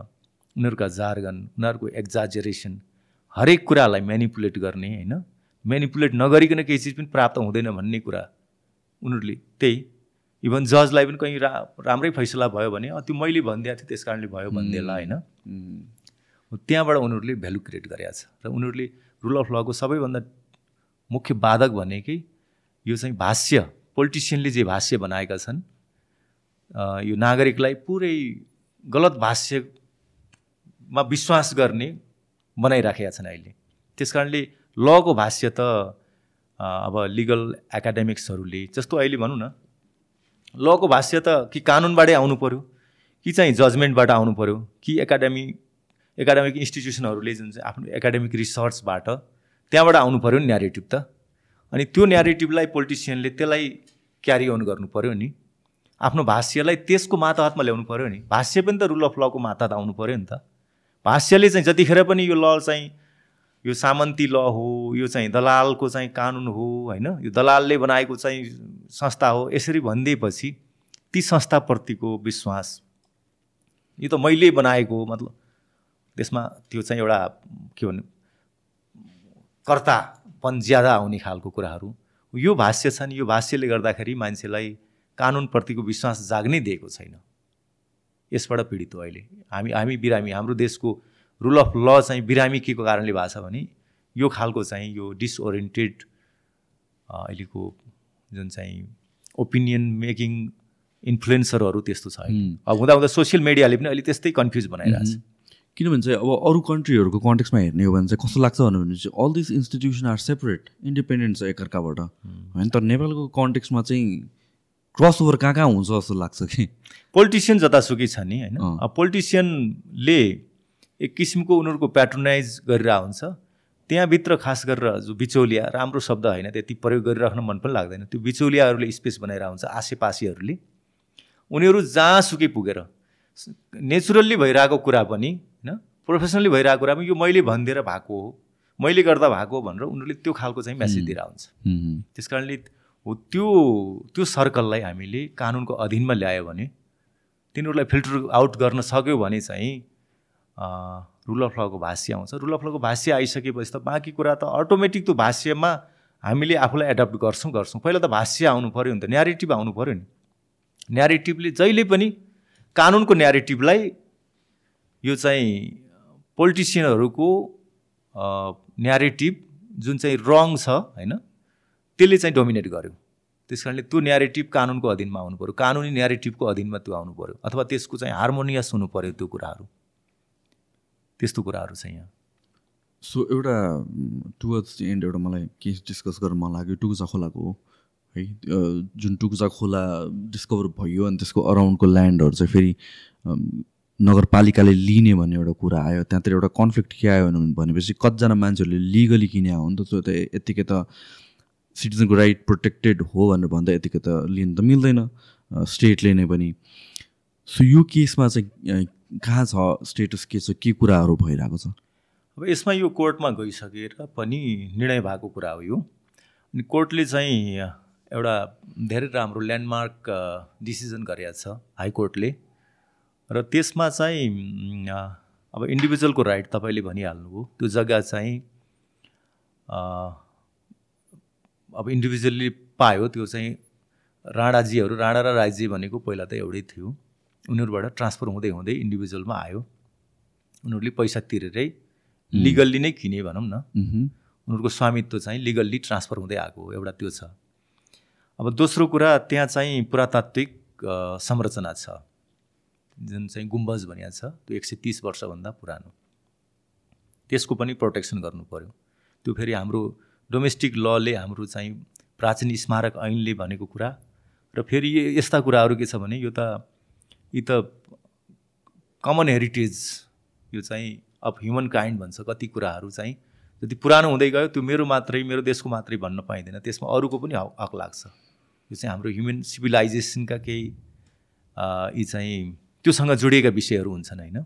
उनीहरूका जार्गन उनीहरूको एक्जाजरेसन हरेक कुरालाई म्यानिपुलेट गर्ने होइन? म्यानिपुलेट नगरिकन केही चिज पनि प्राप्त हुँदैन भन्ने कुरा उनीहरूले त्यही इभन जजलाई पनि कहीँ रा राम्रै फैसला भयो भने त्यो मैले भनिदिएको थिएँ त्यस कारणले भयो भनिदिएला होइन। त्यहाँबाट उनीहरूले भ्यालु क्रिएट गरेका छ। र उनीहरूले रुल अफ लको सबैभन्दा मुख्य बाधक भनेकै यो चाहिँ भाष्य पोलिटिसियनले जे भाष्य बनाएका छन् यो नागरिकलाई पुरै गलत भाष्यमा विश्वास गर्ने बनाइराखेका छन् अहिले। त्यस कारणले लको भाष्य त अब लिगल एकाडेमिक्सहरूले जस्तो अहिले भनौँ न लको भाष्य त कि कानुनबाटै आउनु पऱ्यो कि चाहिँ जजमेन्टबाट आउनु पऱ्यो कि एकाडेमी एकाडेमिक इन्स्टिट्युसनहरूले जुन चाहिँ आफ्नो एकाडेमिक रिसर्चबाट त्यहाँबाट आउनु पऱ्यो नि न्यारेटिभ त? अनि त्यो न्यारेटिभलाई पोलिटिसियनले त्यसलाई क्यारी अन गर्नु पऱ्यो नि? आफ्नो भाष्यलाई त्यसको माताहतमा ल्याउनु पऱ्यो नि? भाष्य पनि त रुल अफ लको माताहत आउनु पऱ्यो नि त? भाष्यले चाहिँ जतिखेर पनि यो ल चाहिँ यो सामन्ती ल हो यो चाहिँ दलालको चाहिँ कानुन हो होइन? यो दलालले बनाएको चाहिँ संस्था हो यसरी भनिदिएपछि ती संस्थाप्रतिको विश्वास। यो त मैले बनाएको हो मतलब त्यसमा त्यो चाहिँ एउटा के भन्नु कर्तापन ज्यादा आउने खालको कुराहरू। यो भाष्य छ नि यो भाष्यले गर्दाखेरि मान्छेलाई कानुनप्रतिको विश्वास जाग्नै दिएको छैन। यसबाट पीडित हो अहिले। हामी हामी बिरामी हाम्रो देशको रुल अफ ल चाहिँ बिरामी के को कारणले भएको छ भने यो खालको चाहिँ यो डिसओरिएन्टेड अहिलेको जुन चाहिँ ओपिनियन मेकिङ इन्फ्लुएन्सरहरू त्यस्तो छ। अब हुँदा हुँदा सोसियल मिडियाले पनि अहिले त्यस्तै कन्फ्युज बनाइरहेको छ किनभने चाहिँ अब अरू कन्ट्रीहरूको कन्टेक्समा हेर्ने हो भने चाहिँ कस्तो लाग्छ भने चाहिँ all this institution are separate independent छ एकअर्काबाट। होइन तर नेपालको कन्टेक्समा चाहिँ क्रस ओभर कहाँ कहाँ हुन्छ जस्तो लाग्छ कि? पोलिटिसियन जतासुकै छ नि होइन? पोलिटिसियनले एक किसिमको उनीहरूको प्याट्रोनाइज गरिरहेको हुन्छ। त्यहाँभित्र खास गरेर जो बिचौलिया राम्रो शब्द होइन त्यति प्रयोग गरिराख्न मन पनि लाग्दैन। त्यो बिचौलियाहरूले स्पेस बनाइरहेको हुन्छ आसेपासेहरूले। उनीहरू जहाँसुकै पुगेर नेचुरल्ली भइरहेको कुरा पनि होइन? प्रोफेसनली भइरहेको कुरा पनि यो मैले भनिदिएर भएको हो मैले गर्दा भएको हो भनेर उनीहरूले त्यो खालको चाहिँ मेसेज दिएर हुन्छ त्यस कारणले हो त्यो त्यो सर्कललाई हामीले कानुनको अधीनमा ल्यायो भने तिनीहरूलाई फिल्टर आउट गर्न सक्यो भने चाहिँ रुल अफ लको भाष्य आउँछ। रुल अफ लको भाष्य आइसकेपछि त बाँकी कुरा त अटोमेटिक त्यो भाष्यमा हामीले आफूलाई एडप्ट गर्छौँ गर्छौँ। पहिला त भाष्य आउनु पऱ्यो नि त न्यारेटिभ आउनु पऱ्यो नि। न्यारेटिभले जहिले पनि कानुनको न्यारेटिभलाई यो चाहिँ पोलिटिसियनहरूको न्यारेटिभ जुन चाहिँ रङ छ होइन त्यसले चाहिँ डोमिनेट गर्यो। त्यस कारणले त्यो न्यारेटिभ कानुनको अधीनमा आउनु पऱ्यो। कानुनी न्यारेटिभको अधीनमा त्यो आउनु पऱ्यो। अथवा त्यसको चाहिँ हार्मोनियस हुनु पऱ्यो त्यो कुराहरू। त्यस्तो कुराहरू छ यहाँ? सो एउटा टुवर्ड्स एन्ड एउटा मलाई केस डिस्कस गर्न मन लाग्यो टुकुचा खोलाको हो जुन टुकुचा खोला डिस्कभर भयो अनि त्यसको अराउन्डको ल्यान्डहरू चाहिँ फेरि नगरपालिकाले लिने भन्ने एउटा कुरा आयो त्यहाँतिर एउटा कन्फ्लिक्ट के आयो भने- भनेपछि कतिजना मान्छेहरूले लिगली किने हो नि त त्यो त यत्तिकै त सिटिजनको राइट प्रोटेक्टेड हो भनेर भन्दा यतिकै त लिन त मिल्दैन स्टेटले नै पनि। सो यो केसमा चाहिँ कहाँ छ स्टेटस के छ के कुराहरू भइरहेको छ? अब यसमा यो कोर्टमा गइसकेर पनि निर्णय भएको कुरा हो यो। अनि कोर्टले चाहिँ एउटा धेरै राम्रो ल्यान्डमार्क डिसिजन गरेको छ हाइकोर्टले। र त्यसमा चाहिँ अब इन्डिभिजुअलको राइट तपाईँले भनिहाल्नुभयो। त्यो जग्गा चाहिँ अब इन्डिभिजुअली पायो। त्यो चाहिँ राणाजीहरू राणा र राजी भनेको पहिला त एउटै थियो। उनीहरूबाट ट्रान्सफर हुँदै हुँदै इन्डिभिजुअलमा आयो। उनीहरूले पैसा तिरेरै लिगल्ली नै किने भनौँ न। उनीहरूको स्वामित्व चाहिँ लिगल्ली ट्रान्सफर हुँदै आएको एउटा त्यो छ। अब दोस्रो कुरा त्यहाँ चाहिँ पुरातात्विक संरचना छ। जुन चाहिँ गुम्बज भनिएको छ त्यो एक सय तिस वर्षभन्दा पुरानो। त्यसको पनि प्रोटेक्सन गर्नु पऱ्यो त्यो फेरि हाम्रो डोमेस्टिक लले हाम्रो चाहिँ प्राचीन स्मारक ऐनले भनेको कुरा। र फेरि यस्ता कुराहरू के छ भने यो त यी त कमन हेरिटेज यो चाहिँ अफ ह्युमन काइन्ड भन्छ कति कुराहरू चाहिँ जति पुरानो हुँदै गयो त्यो मेरो मात्रै मेरो देशको मात्रै भन्न पाइँदैन त्यसमा अरूको पनि हक लाग्छ यो चाहिँ हाम्रो ह्युमन सिभिलाइजेसनका केही यी चाहिँ त्योसँग जोडिएका विषयहरू हुन्छन् होइन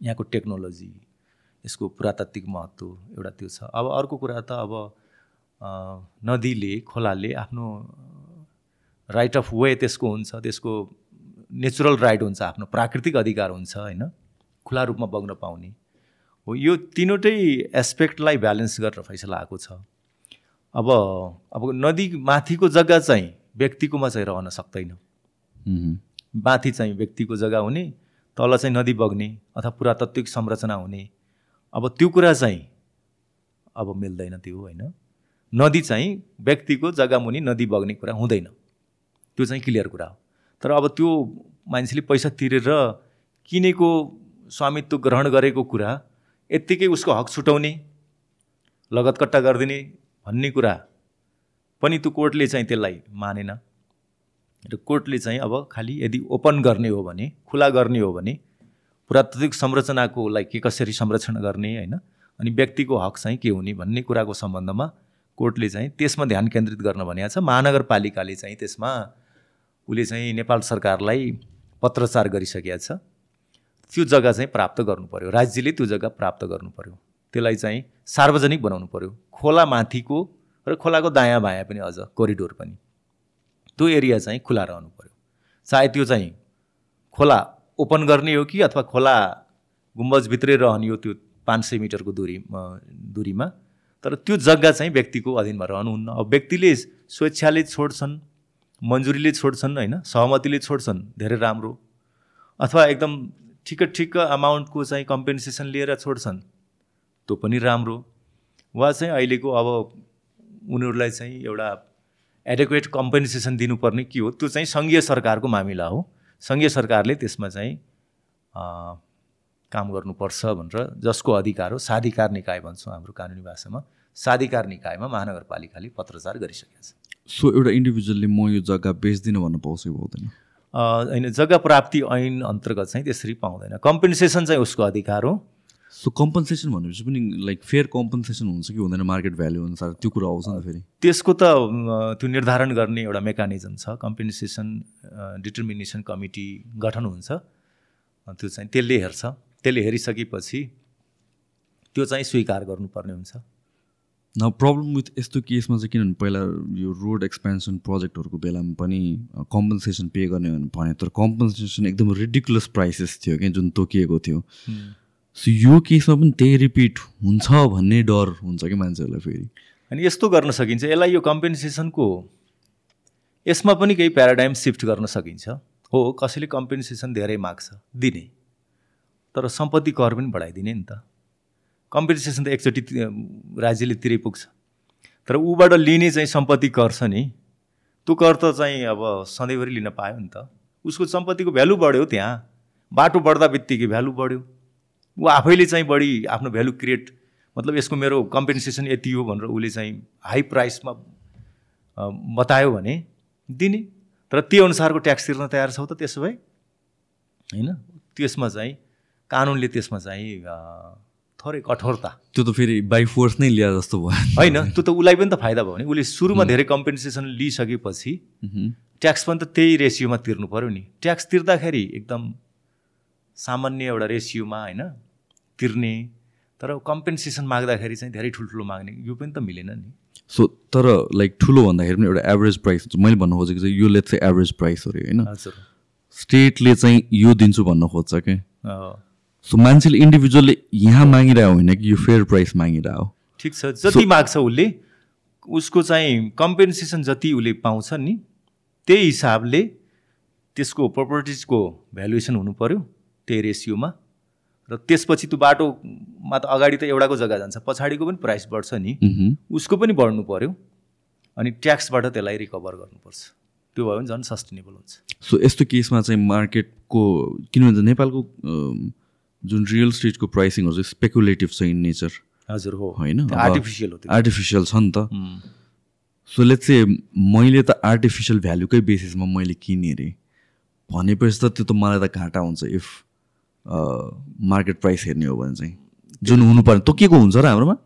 यहाँको टेक्नोलोजी यसको पुरातात्विक महत्त्व एउटा त्यो छ अब अर्को कुरा त अब नदीले खोलाले आफ्नो राइट अफ वे त्यसको हुन्छ त्यसको नेचुरल राइट हुन्छ आफ्नो प्राकृतिक अधिकार हुन्छ होइन? खुला रूपमा बग्न पाउने। हो यो तिनवटै एस्पेक्टलाई ब्यालेन्स गरेर फैसला आएको छ। अब अब नदी माथिको जग्गा चाहिँ व्यक्तिकोमा चाहिँ रहन सक्दैन। माथि चाहिँ व्यक्तिको जग्गा हुने तल चाहिँ नदी बग्ने अथवा पुरातात्विक संरचना हुने। अब त्यो कुरा चाहिँ अब मिल्दैन त्यो होइन? नदी चाहिँ व्यक्तिको जग्गा मुनि नदी बग्ने कुरा हुँदैन। त्यो चाहिँ क्लियर कुरा हो। तर अब त्यो मान्छेले पैसा तिरेर किनेको स्वामित्व ग्रहण गरेको कुरा यत्तिकै उसको हक छुटाउने लगतकट्टा गरिदिने भन्ने कुरा पनि त्यो कोर्टले चाहिँ त्यसलाई मानेन। र कोर्टले चाहिँ अब खालि यदि ओपन गर्ने हो भने खुला गर्ने हो भने पुरातात्विक संरचनाकोलाई के कसरी संरक्षण गर्ने होइन? अनि व्यक्तिको हक चाहिँ के हुने भन्ने कुराको सम्बन्धमा कोर्टले चाहिँ त्यसमा ध्यान केन्द्रित गर्न भनेको छ। महानगरपालिकाले चाहिँ त्यसमा उसले चाहिँ नेपाल सरकारलाई पत्रचार गरिसकेका छ। त्यो जग्गा चाहिँ प्राप्त गर्नु पऱ्यो राज्यले त्यो जग्गा प्राप्त गर्नु पऱ्यो त्यसलाई चाहिँ सार्वजनिक बनाउनु पऱ्यो खोला माथिको र खोलाको दायाँ बायाँ पनि अझ कोरिडोर पनि। त्यो एरिया चाहिँ खुला रहनु पऱ्यो चाहे त्यो चाहिँ खोला ओपन गर्ने हो कि अथवा खोला गुम्बजभित्रै रहने हो त्यो पाँच सय मिटरको दूरी दूरीमा तर त्यो जग्गा चाहिँ व्यक्तिको अधीनमा रहनुहुन्न। अब व्यक्तिले स्वेच्छाले छोड्छन्। मन्जुरीले छोड्छन् होइन? सहमतिले छोड्छन् धेरै राम्रो। अथवा एकदम ठिक ठिक अमाउन्टको चाहिँ कम्पेन्सेसन लिएर छोड्छन् त्यो पनि राम्रो। वा चाहिँ अहिलेको अब उनीहरूलाई चाहिँ एउटा एडेक्वेट कम्पेन्सेसन दिनुपर्ने के हो? त्यो चाहिँ सङ्घीय सरकारको मामिला हो। सङ्घीय सरकारले त्यसमा चाहिँ काम गर्नुपर्छ भनेर जसको अधिकार हो साधिकार निकाय भन्छौँ हाम्रो कानुनी भाषामा। साधिकार निकायमा महानगरपालिकाले पत्रचार गरिसकेको छ। सो एउटा इन्डिभिजुअलले म यो जग्गा बेच्दिनँ भन्न पाउँछ कि पाउँदैन? होइन जग्गा प्राप्ति ऐन अन्तर्गत चाहिँ त्यसरी पाउँदैन। कम्पेन्सेसन चाहिँ उसको अधिकार हो। सो कम्पन्सेसन भनेपछि पनि लाइक फेयर कम्पन्सेसन हुन्छ कि हुँदैन मार्केट भ्याल्यु अनुसार? त्यो कुरा आउँछ नि फेरि। त्यसको त त्यो निर्धारण गर्ने एउटा मेकानिजम छ। कम्पेन्सेसन डिटर्मिनेसन कमिटी गठन हुन्छ। त्यो चाहिँ त्यसले हेर्छ। त्यसले हेरिसकेपछि त्यो चाहिँ स्वीकार गर्नुपर्ने हुन्छ। न प्रब्लम विथ यस्तो केसमा चाहिँ किनभने पहिला यो रोड एक्सपेन्सन प्रोजेक्टहरूको बेलामा पनि कम्पन्सेसन पे गर्ने भने तर कम्पन्सेसन एकदम रिडिकुलस प्राइसेस थियो कि जुन तोकिएको थियो। सो यो केसमा पनि त्यही रिपिट हुन्छ भन्ने डर हुन्छ कि मान्छेहरूलाई फेरि? अनि यस्तो गर्न सकिन्छ यसलाई यो कम्पेन्सेसनको यसमा पनि केही प्याराडाइम सिफ्ट गर्न सकिन्छ। हो कसैले कम्पेन्सेसन धेरै माग्छ दिने। तर सम्पत्ति कर पनि बढाइदिने नि त। कम्पेन्सेसन त एकचोटि राज्यले तिरै पुग्छ तर ऊबाट लिने चाहिँ सम्पत्ति कर छ नि। त्यो कर त चाहिँ अब सधैँभरि लिन पायो नि त। उसको सम्पत्तिको भ्यालु बढ्यो त्यहाँ। बाटो बढ्दा बित्तिकै भ्यालु बढ्यो। ऊ आफैले चाहिँ बढी आफ्नो भ्यालु क्रिएट मतलब यसको मेरो कम्पेन्सेसन यति हो भनेर उसले चाहिँ हाई प्राइसमा बतायो भने दिने। तर त्यो अनुसारको ट्याक्स तिर्न तयार छौ त त्यसो भए। होइन? त्यसमा चाहिँ कानुनले त्यसमा चाहिँ थोरै कठोरता। त्यो त फेरि बाई फोर्स नै लिया जस्तो भयो। होइन त्यो त उसलाई पनि त फाइदा भयो भने उसले सुरुमा धेरै कम्पेन्सेसन लिइसकेपछि। ट्याक्स पनि त त्यही रेसियोमा तिर्नु पऱ्यो नि। ट्याक्स तिर्दाखेरि एकदम सामान्य एउटा रेसियोमा होइन तिर्ने। तर कम्पेन्सेसन माग्दाखेरि चाहिँ धेरै ठुल्ठुलो माग्ने। यो पनि त मिलेन नि। सो तर लाइक ठुलो भन्दाखेरि पनि एउटा एभरेज प्राइस मैले भन्नु खोजेको चाहिँ यो लेट्स चाहिँ एभरेज प्राइस हो अरे होइन? हजुर। स्टेटले चाहिँ यो दिन्छु भन्न खोज्छ क्या सो मान्छेले इन्डिभिजुअलले यहाँ मागिरहेको होइन कि यो फेयर प्राइस मागिरहेको हो ठिक छ जति माग्छ उसले उसको चाहिँ कम्पेन्सेसन जति उसले पाउँछ नि त्यही हिसाबले त्यसको प्रपर्टिजको भ्यालुएसन हुनु पऱ्यो त्यही रेसियोमा र त्यसपछि त्यो बाटोमा त अगाडि त एउटाको जग्गा जान्छ पछाडिको पनि प्राइस बढ्छ नि। उसको पनि बढ्नु पऱ्यो अनि ट्याक्सबाट त्यसलाई रिकभर गर्नुपर्छ त्यो भयो भने झन् सस्टेनेबल हुन्छ सो यस्तो केसमा चाहिँ मार्केटको किनभने नेपालको जुन रियल स्टेटको प्राइसिङहरू चाहिँ स्पेकुलेटिभ छ इन नेचर हजुर हो। होइन? आर्टिफिसियल हो आर्टिफिसियल छ नि त। सो लेट्स चाहिँ मैले त आर्टिफिसियल भ्यालुकै बेसिसमा मैले किनेँ अरे भनेपछि त त्यो त मलाई त घाटा हुन्छ इफ मार्केट प्राइस हेर्ने हो भने चाहिँ। जुन हुनुपर्ने तोकिएको हुन्छ र हाम्रोमा?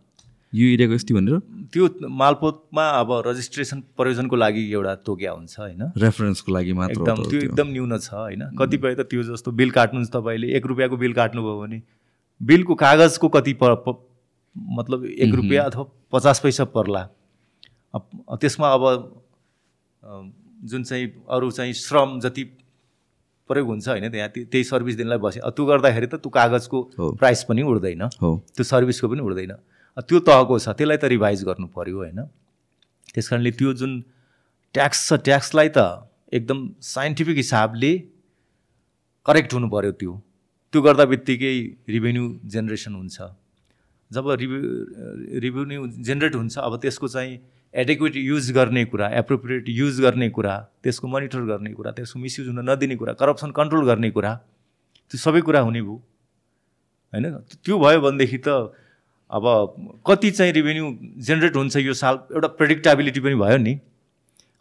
यो एरियाको यति भनेर? त्यो मालपोतमा अब रजिस्ट्रेसन प्रयोजनको लागि एउटा तोकिया हुन्छ होइन? रेफरेन्सको लागि मात्र एकदम त्यो एकदम न्यून छ होइन? कतिपय त त्यो जस्तो बिल काट्नुहुन्छ तपाईँले एक रुपियाँको बिल काट्नुभयो भने बिलको कागजको कति प प- मतलब एक रुपियाँ अथवा पचास पैसा पर्ला। त्यसमा अब जुन चाहिँ अरू चाहिँ श्रम जति प्रयोग हुन्छ होइन त्यहाँ त्य- त्यही सर्भिस दिनलाई बस्यो त्यो गर्दाखेरि त त्यो कागजको। प्राइस पनि उठ्दैन। त्यो सर्भिसको पनि उठ्दैन। त्यो तहको छ त्यसलाई त रिभाइज गर्नु पऱ्यो होइन। त्यस कारणले त्यो जुन ट्याक्स छ ट्याक्सलाई त एकदम साइन्टिफिक हिसाबले करेक्ट हुनु पऱ्यो त्यो। त्यो गर्दा बित्तिकै रिभेन्यू जेनेरेसन हुन्छ। जब रिभ्यू रिभेन्यू जेनेरेट हुन्छ अब त्यसको चाहिँ एडेक्वेट युज गर्ने कुरा एप्रोप्रिएट युज गर्ने कुरा त्यसको मोनिटर गर्ने कुरा त्यसको मिसयुज हुन नदिने कुरा करप्सन कन्ट्रोल गर्ने कुरा त्यो सबै कुरा हुने भयो। होइन? त्यो भयो भनेदेखि त अब कति चाहिँ रिभेन्यू जेनेरेट हुन्छ यो साल एउटा प्रेडिक्टाबिलिटी पनि भयो नि।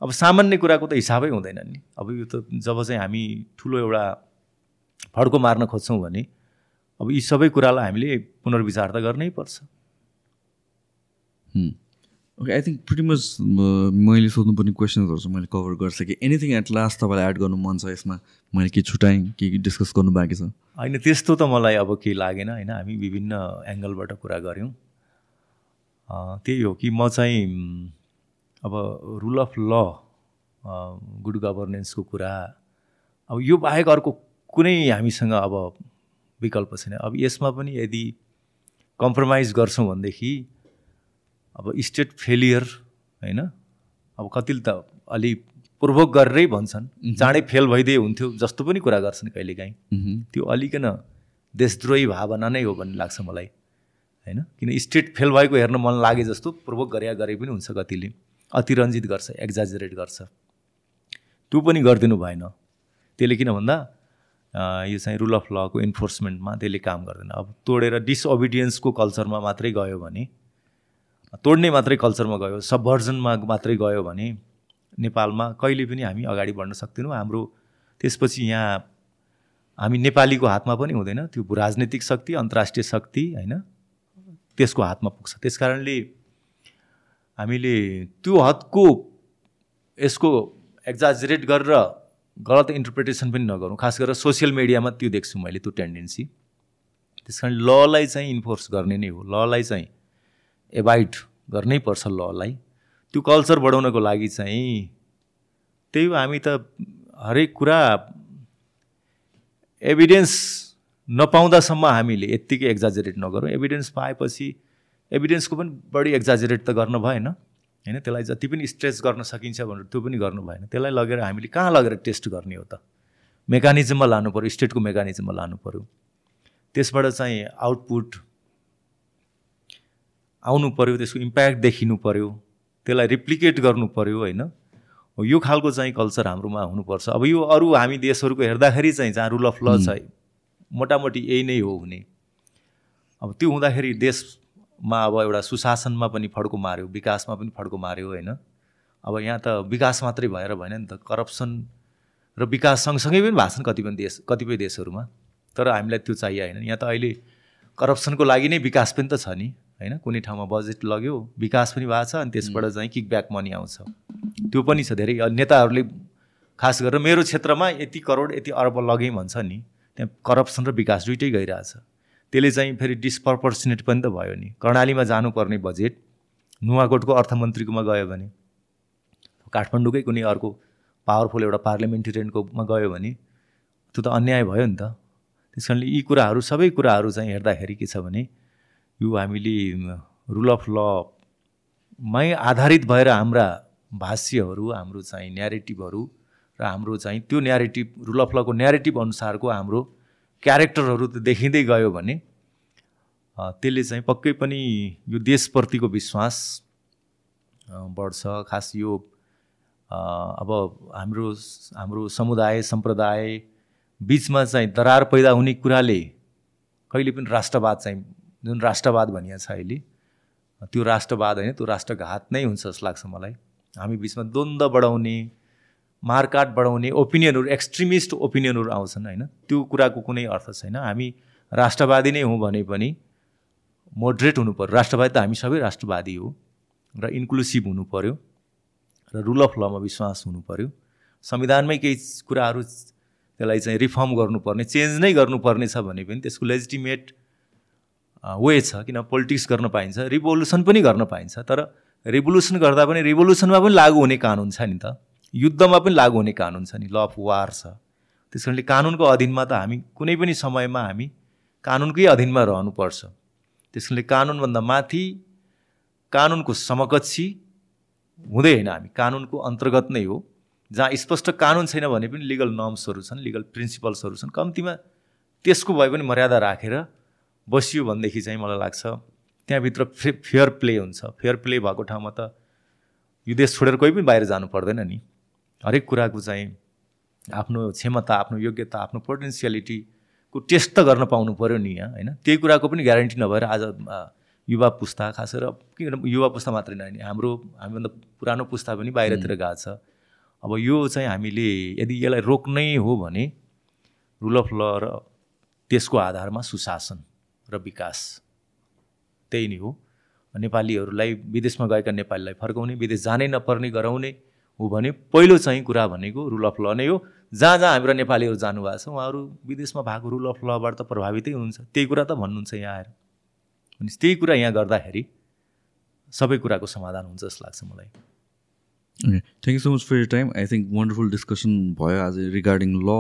अब सामान्य कुराको त हिसाबै हुँदैन नि। अब यो त जब चाहिँ हामी ठुलो एउटा फड्को मार्न खोज्छौँ भने अब यी सबै कुरालाई हामीले पुनर्विचार त गर्नै पर्छ। Okay I think pretty much मैले सोध्नुपर्ने क्वेसन्सहरू चाहिँ मैले कभर गरिसकेँ। एनिथिङ एट लास्ट तपाईँलाई एड गर्नु मन छ यसमा? मैले के छुट्याएँ के डिस्कस गर्नु बाँकी छ? होइन त्यस्तो त मलाई अब केही लागेन होइन। हामी विभिन्न एङ्गलबाट कुरा गऱ्यौँ। त्यही हो कि म चाहिँ अब रुल अफ ल गुड गभर्नेन्सको कुरा अब यो बाहेक अर्को कुनै हामीसँग अब विकल्प छैन। अब यसमा पनि यदि कम्प्रोमाइज गर्छौँ भनेदेखि अब स्टेट फेलियर होइन? अब कतिले त अलि पूर्वक गरेरै भन्छन्। चाँडै फेल भइदिए हुन्थ्यो जस्तो पनि कुरा गर्छन् कहिलेकाहीँ। त्यो अलिकन देशद्रोही भावना नै हो भन्ने लाग्छ मलाई होइन? किन स्टेट फेल भएको हेर्न मन लागे जस्तो पूर्वक गरे गरे पनि हुन्छ कतिले। अतिरञ्जित गर्छ एक्जाजरेट गर्छ। त्यो पनि गरिदिनु भएन। त्यसले किन भन्दा यो चाहिँ रुल अफ लको इन्फोर्समेन्टमा त्यसले काम गर्दैन। अब तोडेर डिसओबिडियन्सको कल्चरमा मात्रै गयो भने तोड्ने मात्रै कल्चरमा गयो सबभर्जनमा मात्रै गयो भने नेपालमा कहिले पनि हामी अगाडि बढ्न सक्दैनौँ। हाम्रो त्यसपछि यहाँ हामी नेपालीको हातमा पनि हुँदैन। त्यो राजनीतिक शक्ति अन्तर्राष्ट्रिय शक्ति होइन? त्यसको हातमा पुग्छ। त्यस कारणले हामीले त्यो हदको यसको एक्जाजरेट गरेर गलत इन्टरप्रिटेसन पनि नगरौँ। खास गरेर सोसियल मिडियामा त्यो देख्छु मैले त्यो टेन्डेन्सी त्यस कारण ललाई चाहिँ इन्फोर्स गर्ने नै हो। ललाई चाहिँ एभाइड गर्नै पर्छ ललाई। त्यो कल्चर बढाउनको लागि चाहिँ त्यही हो हामी त हरेक कुरा एभिडेन्स नपाउँदासम्म हामीले यत्तिकै एक्जाजरेट नगरौँ। एभिडेन्स पाएपछि एभिडेन्सको पनि बढी एक्जाजरेट त गर्न भएन होइन? त्यसलाई जति पनि स्ट्रेच गर्न सकिन्छ भनेर त्यो पनि गर्नु भएन। त्यसलाई लगेर हामीले कहाँ लगेर टेस्ट गर्ने हो त? मेकानिजममा लानु पऱ्यो स्टेटको मेकानिजममा लानु पऱ्यो त्यसबाट चाहिँ आउटपुट आउनु पऱ्यो त्यसको इम्प्याक्ट देखिनु पऱ्यो त्यसलाई रिप्लिकेट गर्नु पऱ्यो होइन? यो खालको चाहिँ कल्चर हाम्रोमा हुनुपर्छ। अब यो अरू हामी देशहरूको हेर्दाखेरि चाहिँ जहाँ रुल अफ ल छ मोटामोटी यही नै हो हुने। अब त्यो हुँदाखेरि देशमा अब एउटा सुशासनमा पनि फड्को मार्यो विकासमा पनि फड्को मार्यो होइन? अब यहाँ त विकास मात्रै भएर भएन नि त करप्सन र विकास सँगसँगै पनि भएको छन् कतिपय देश कतिपय देशहरूमा। तर हामीलाई त्यो चाहियो होइन। यहाँ त अहिले करप्सनको लागि नै विकास पनि त छ नि। होइन? कुनै ठाउँमा बजेट लग्यो विकास पनि भएको छ अनि त्यसबाट चाहिँ किकब्याक मनी आउँछ। त्यो पनि छ धेरै। नेताहरूले खास गरेर मेरो क्षेत्रमा यति करोड यति अर्ब लगेँ भन्छ नि त्यहाँ करप्सन र विकास दुइटै गइरहेछ। त्यसले चाहिँ फेरि डिस्प्रपोर्सनेट पनि त भयो नि। कर्णालीमा जानुपर्ने बजेट नुवाकोटको अर्थमन्त्रीकोमा गयो भने काठमाडौँकै कुनै अर्को पावरफुल एउटा पार्लिमेन्टेरियनकोमा गयो भने त्यो त अन्याय भयो नि त। त्यस कारणले यी कुराहरू सबै कुराहरू चाहिँ हेर्दाखेरि के छ भने यो हामीले रुल अफ लमै आधारित भएर हाम्रा भाष्यहरू हाम्रो चाहिँ न्यारेटिभहरू र हाम्रो चाहिँ त्यो न्यारेटिभ रुल अफ लको न्यारेटिभ अनुसारको हाम्रो क्यारेक्टरहरू त देखिँदै गयो भने त्यसले चाहिँ पक्कै पनि यो देशप्रतिको विश्वास बढ्छ। खास यो अब हाम्रो हाम्रो समुदाय सम्प्रदाय बिचमा चाहिँ दरार पैदा हुने कुराले कहिले पनि राष्ट्रवाद चाहिँ जुन राष्ट्रवाद भनिएको छ अहिले त्यो राष्ट्रवाद होइन त्यो राष्ट्रघात नै हुन्छ जस्तो लाग्छ मलाई। हामी बिचमा द्वन्द्व बढाउने मारकाट बढाउने ओपिनियनहरू एक्सट्रिमिस्ट ओपिनियनहरू आउँछन् होइन। त्यो कुराको कुनै अर्थ छैन। हामी राष्ट्रवादी नै हौँ भने पनि मोडरेट हुनु पऱ्यो राष्ट्रवादी त हामी सबै राष्ट्रवादी हो र इन्क्लुसिभ हुनु पऱ्यो र रुल अफ लमा विश्वास हुनु पऱ्यो संविधानमै केही कुराहरू त्यसलाई चाहिँ रिफर्म गर्नुपर्ने चेन्ज नै गर्नुपर्ने छ भने पनि त्यसको लेजिटिमेट वे छ किन पोलिटिक्स गर्न पाइन्छ रिभोल्युसन पनि गर्न पाइन्छ तर रिभोल्युसन गर्दा पनि रिभोल्युसनमा पनि लागु हुने कानुन छ नि त। युद्धमा पनि लागु हुने कानुन छ नि ल अफ वार छ। त्यस कारणले कानुनको अधीनमा त हामी कुनै पनि समयमा हामी कानुनकै अधीनमा रहनुपर्छ। त्यस कारणले कानुनभन्दा माथि कानुनको समकक्षी हुँदै होइन हामी। कानुनको अन्तर्गत नै हो। जहाँ स्पष्ट कानुन छैन भने पनि लिगल नर्म्सहरू छन् लिगल प्रिन्सिपल्सहरू छन् कम्तीमा त्यसको भए पनि मर्यादा राखेर बसियो भनेदेखि चाहिँ मलाई लाग्छ त्यहाँभित्र फे फेयर प्ले हुन्छ। फेयर प्ले भएको ठाउँमा त यो देश छोडेर कोही पनि बाहिर जानु पर्दैन नि। हरेक कुराको चाहिँ आफ्नो क्षमता आफ्नो योग्यता आफ्नो पोटेन्सियालिटीको टेस्ट त गर्न पाउनु पऱ्यो नि यहाँ होइन? त्यही कुराको पनि ग्यारेन्टी नभएर आज युवा पुस्ता खास गरेर के युवा पुस्ता मात्रै नआउने हाम्रो हामीभन्दा पुरानो पुस्ता पनि बाहिरतिर गएको छ। अब यो चाहिँ हामीले यदि यसलाई रोक्नै हो भने रुल अफ ल र त्यसको आधारमा सुशासन। र विकास। त्यही नै हो। नेपालीहरूलाई विदेशमा गएका नेपालीलाई फर्काउने विदेश जानै नपर्ने गराउने हो भने पहिलो चाहिँ कुरा भनेको रुल अफ ल नै हो। जहाँ जहाँ हाम्रा नेपालीहरू जानुभएको छ उहाँहरू विदेशमा भएको रुल अफ लबाट त प्रभावितै हुनुहुन्छ। त्यही कुरा त भन्नुहुन्छ यहाँ आएर। अनि त्यही कुरा यहाँ गर्दाखेरि सबै कुराको समाधान हुन्छ जस्तो लाग्छ मलाई। Thank you so much for your time. I think wonderful discussion भयो आज रिगार्डिङ ल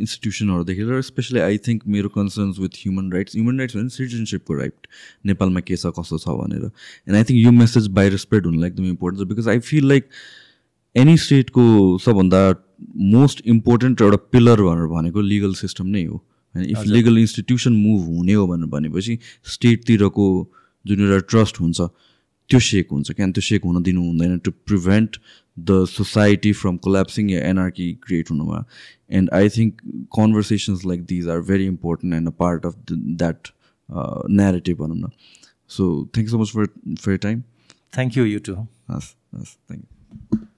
इन्स्टिट्युसनहरूदेखि र स्पेसली आई थिङ्क मेरो concerns with human rights human rights भने सिटिजनसिपको राइट नेपालमा के छ कस्तो छ भनेर. एन्ड आई थिङ्क यो मेसेज बाहिर स्प्रेड हुनुलाई एकदम इम्पोर्टेन्ट छ because I feel like any स्टेटको सबभन्दा मोस्ट इम्पोर्टेन्ट एउटा पिलर भनेर भनेको लिगल सिस्टम नै हो. होइन इफ लिगल इन्स्टिट्युसन मुभ हुने हो भनेर भनेपछि स्टेटतिरको जुन एउटा ट्रस्ट हुन्छ त्यो सेक हुन्छ किन त्यो सेक हुन दिनु हुँदैन to prevent the society from collapsing yeah anarchy create हुनुमा and I think conversations like these are very important and a part of that narrative भनौँ न. So thank you so much for for time thank you you too हस् हस् thank you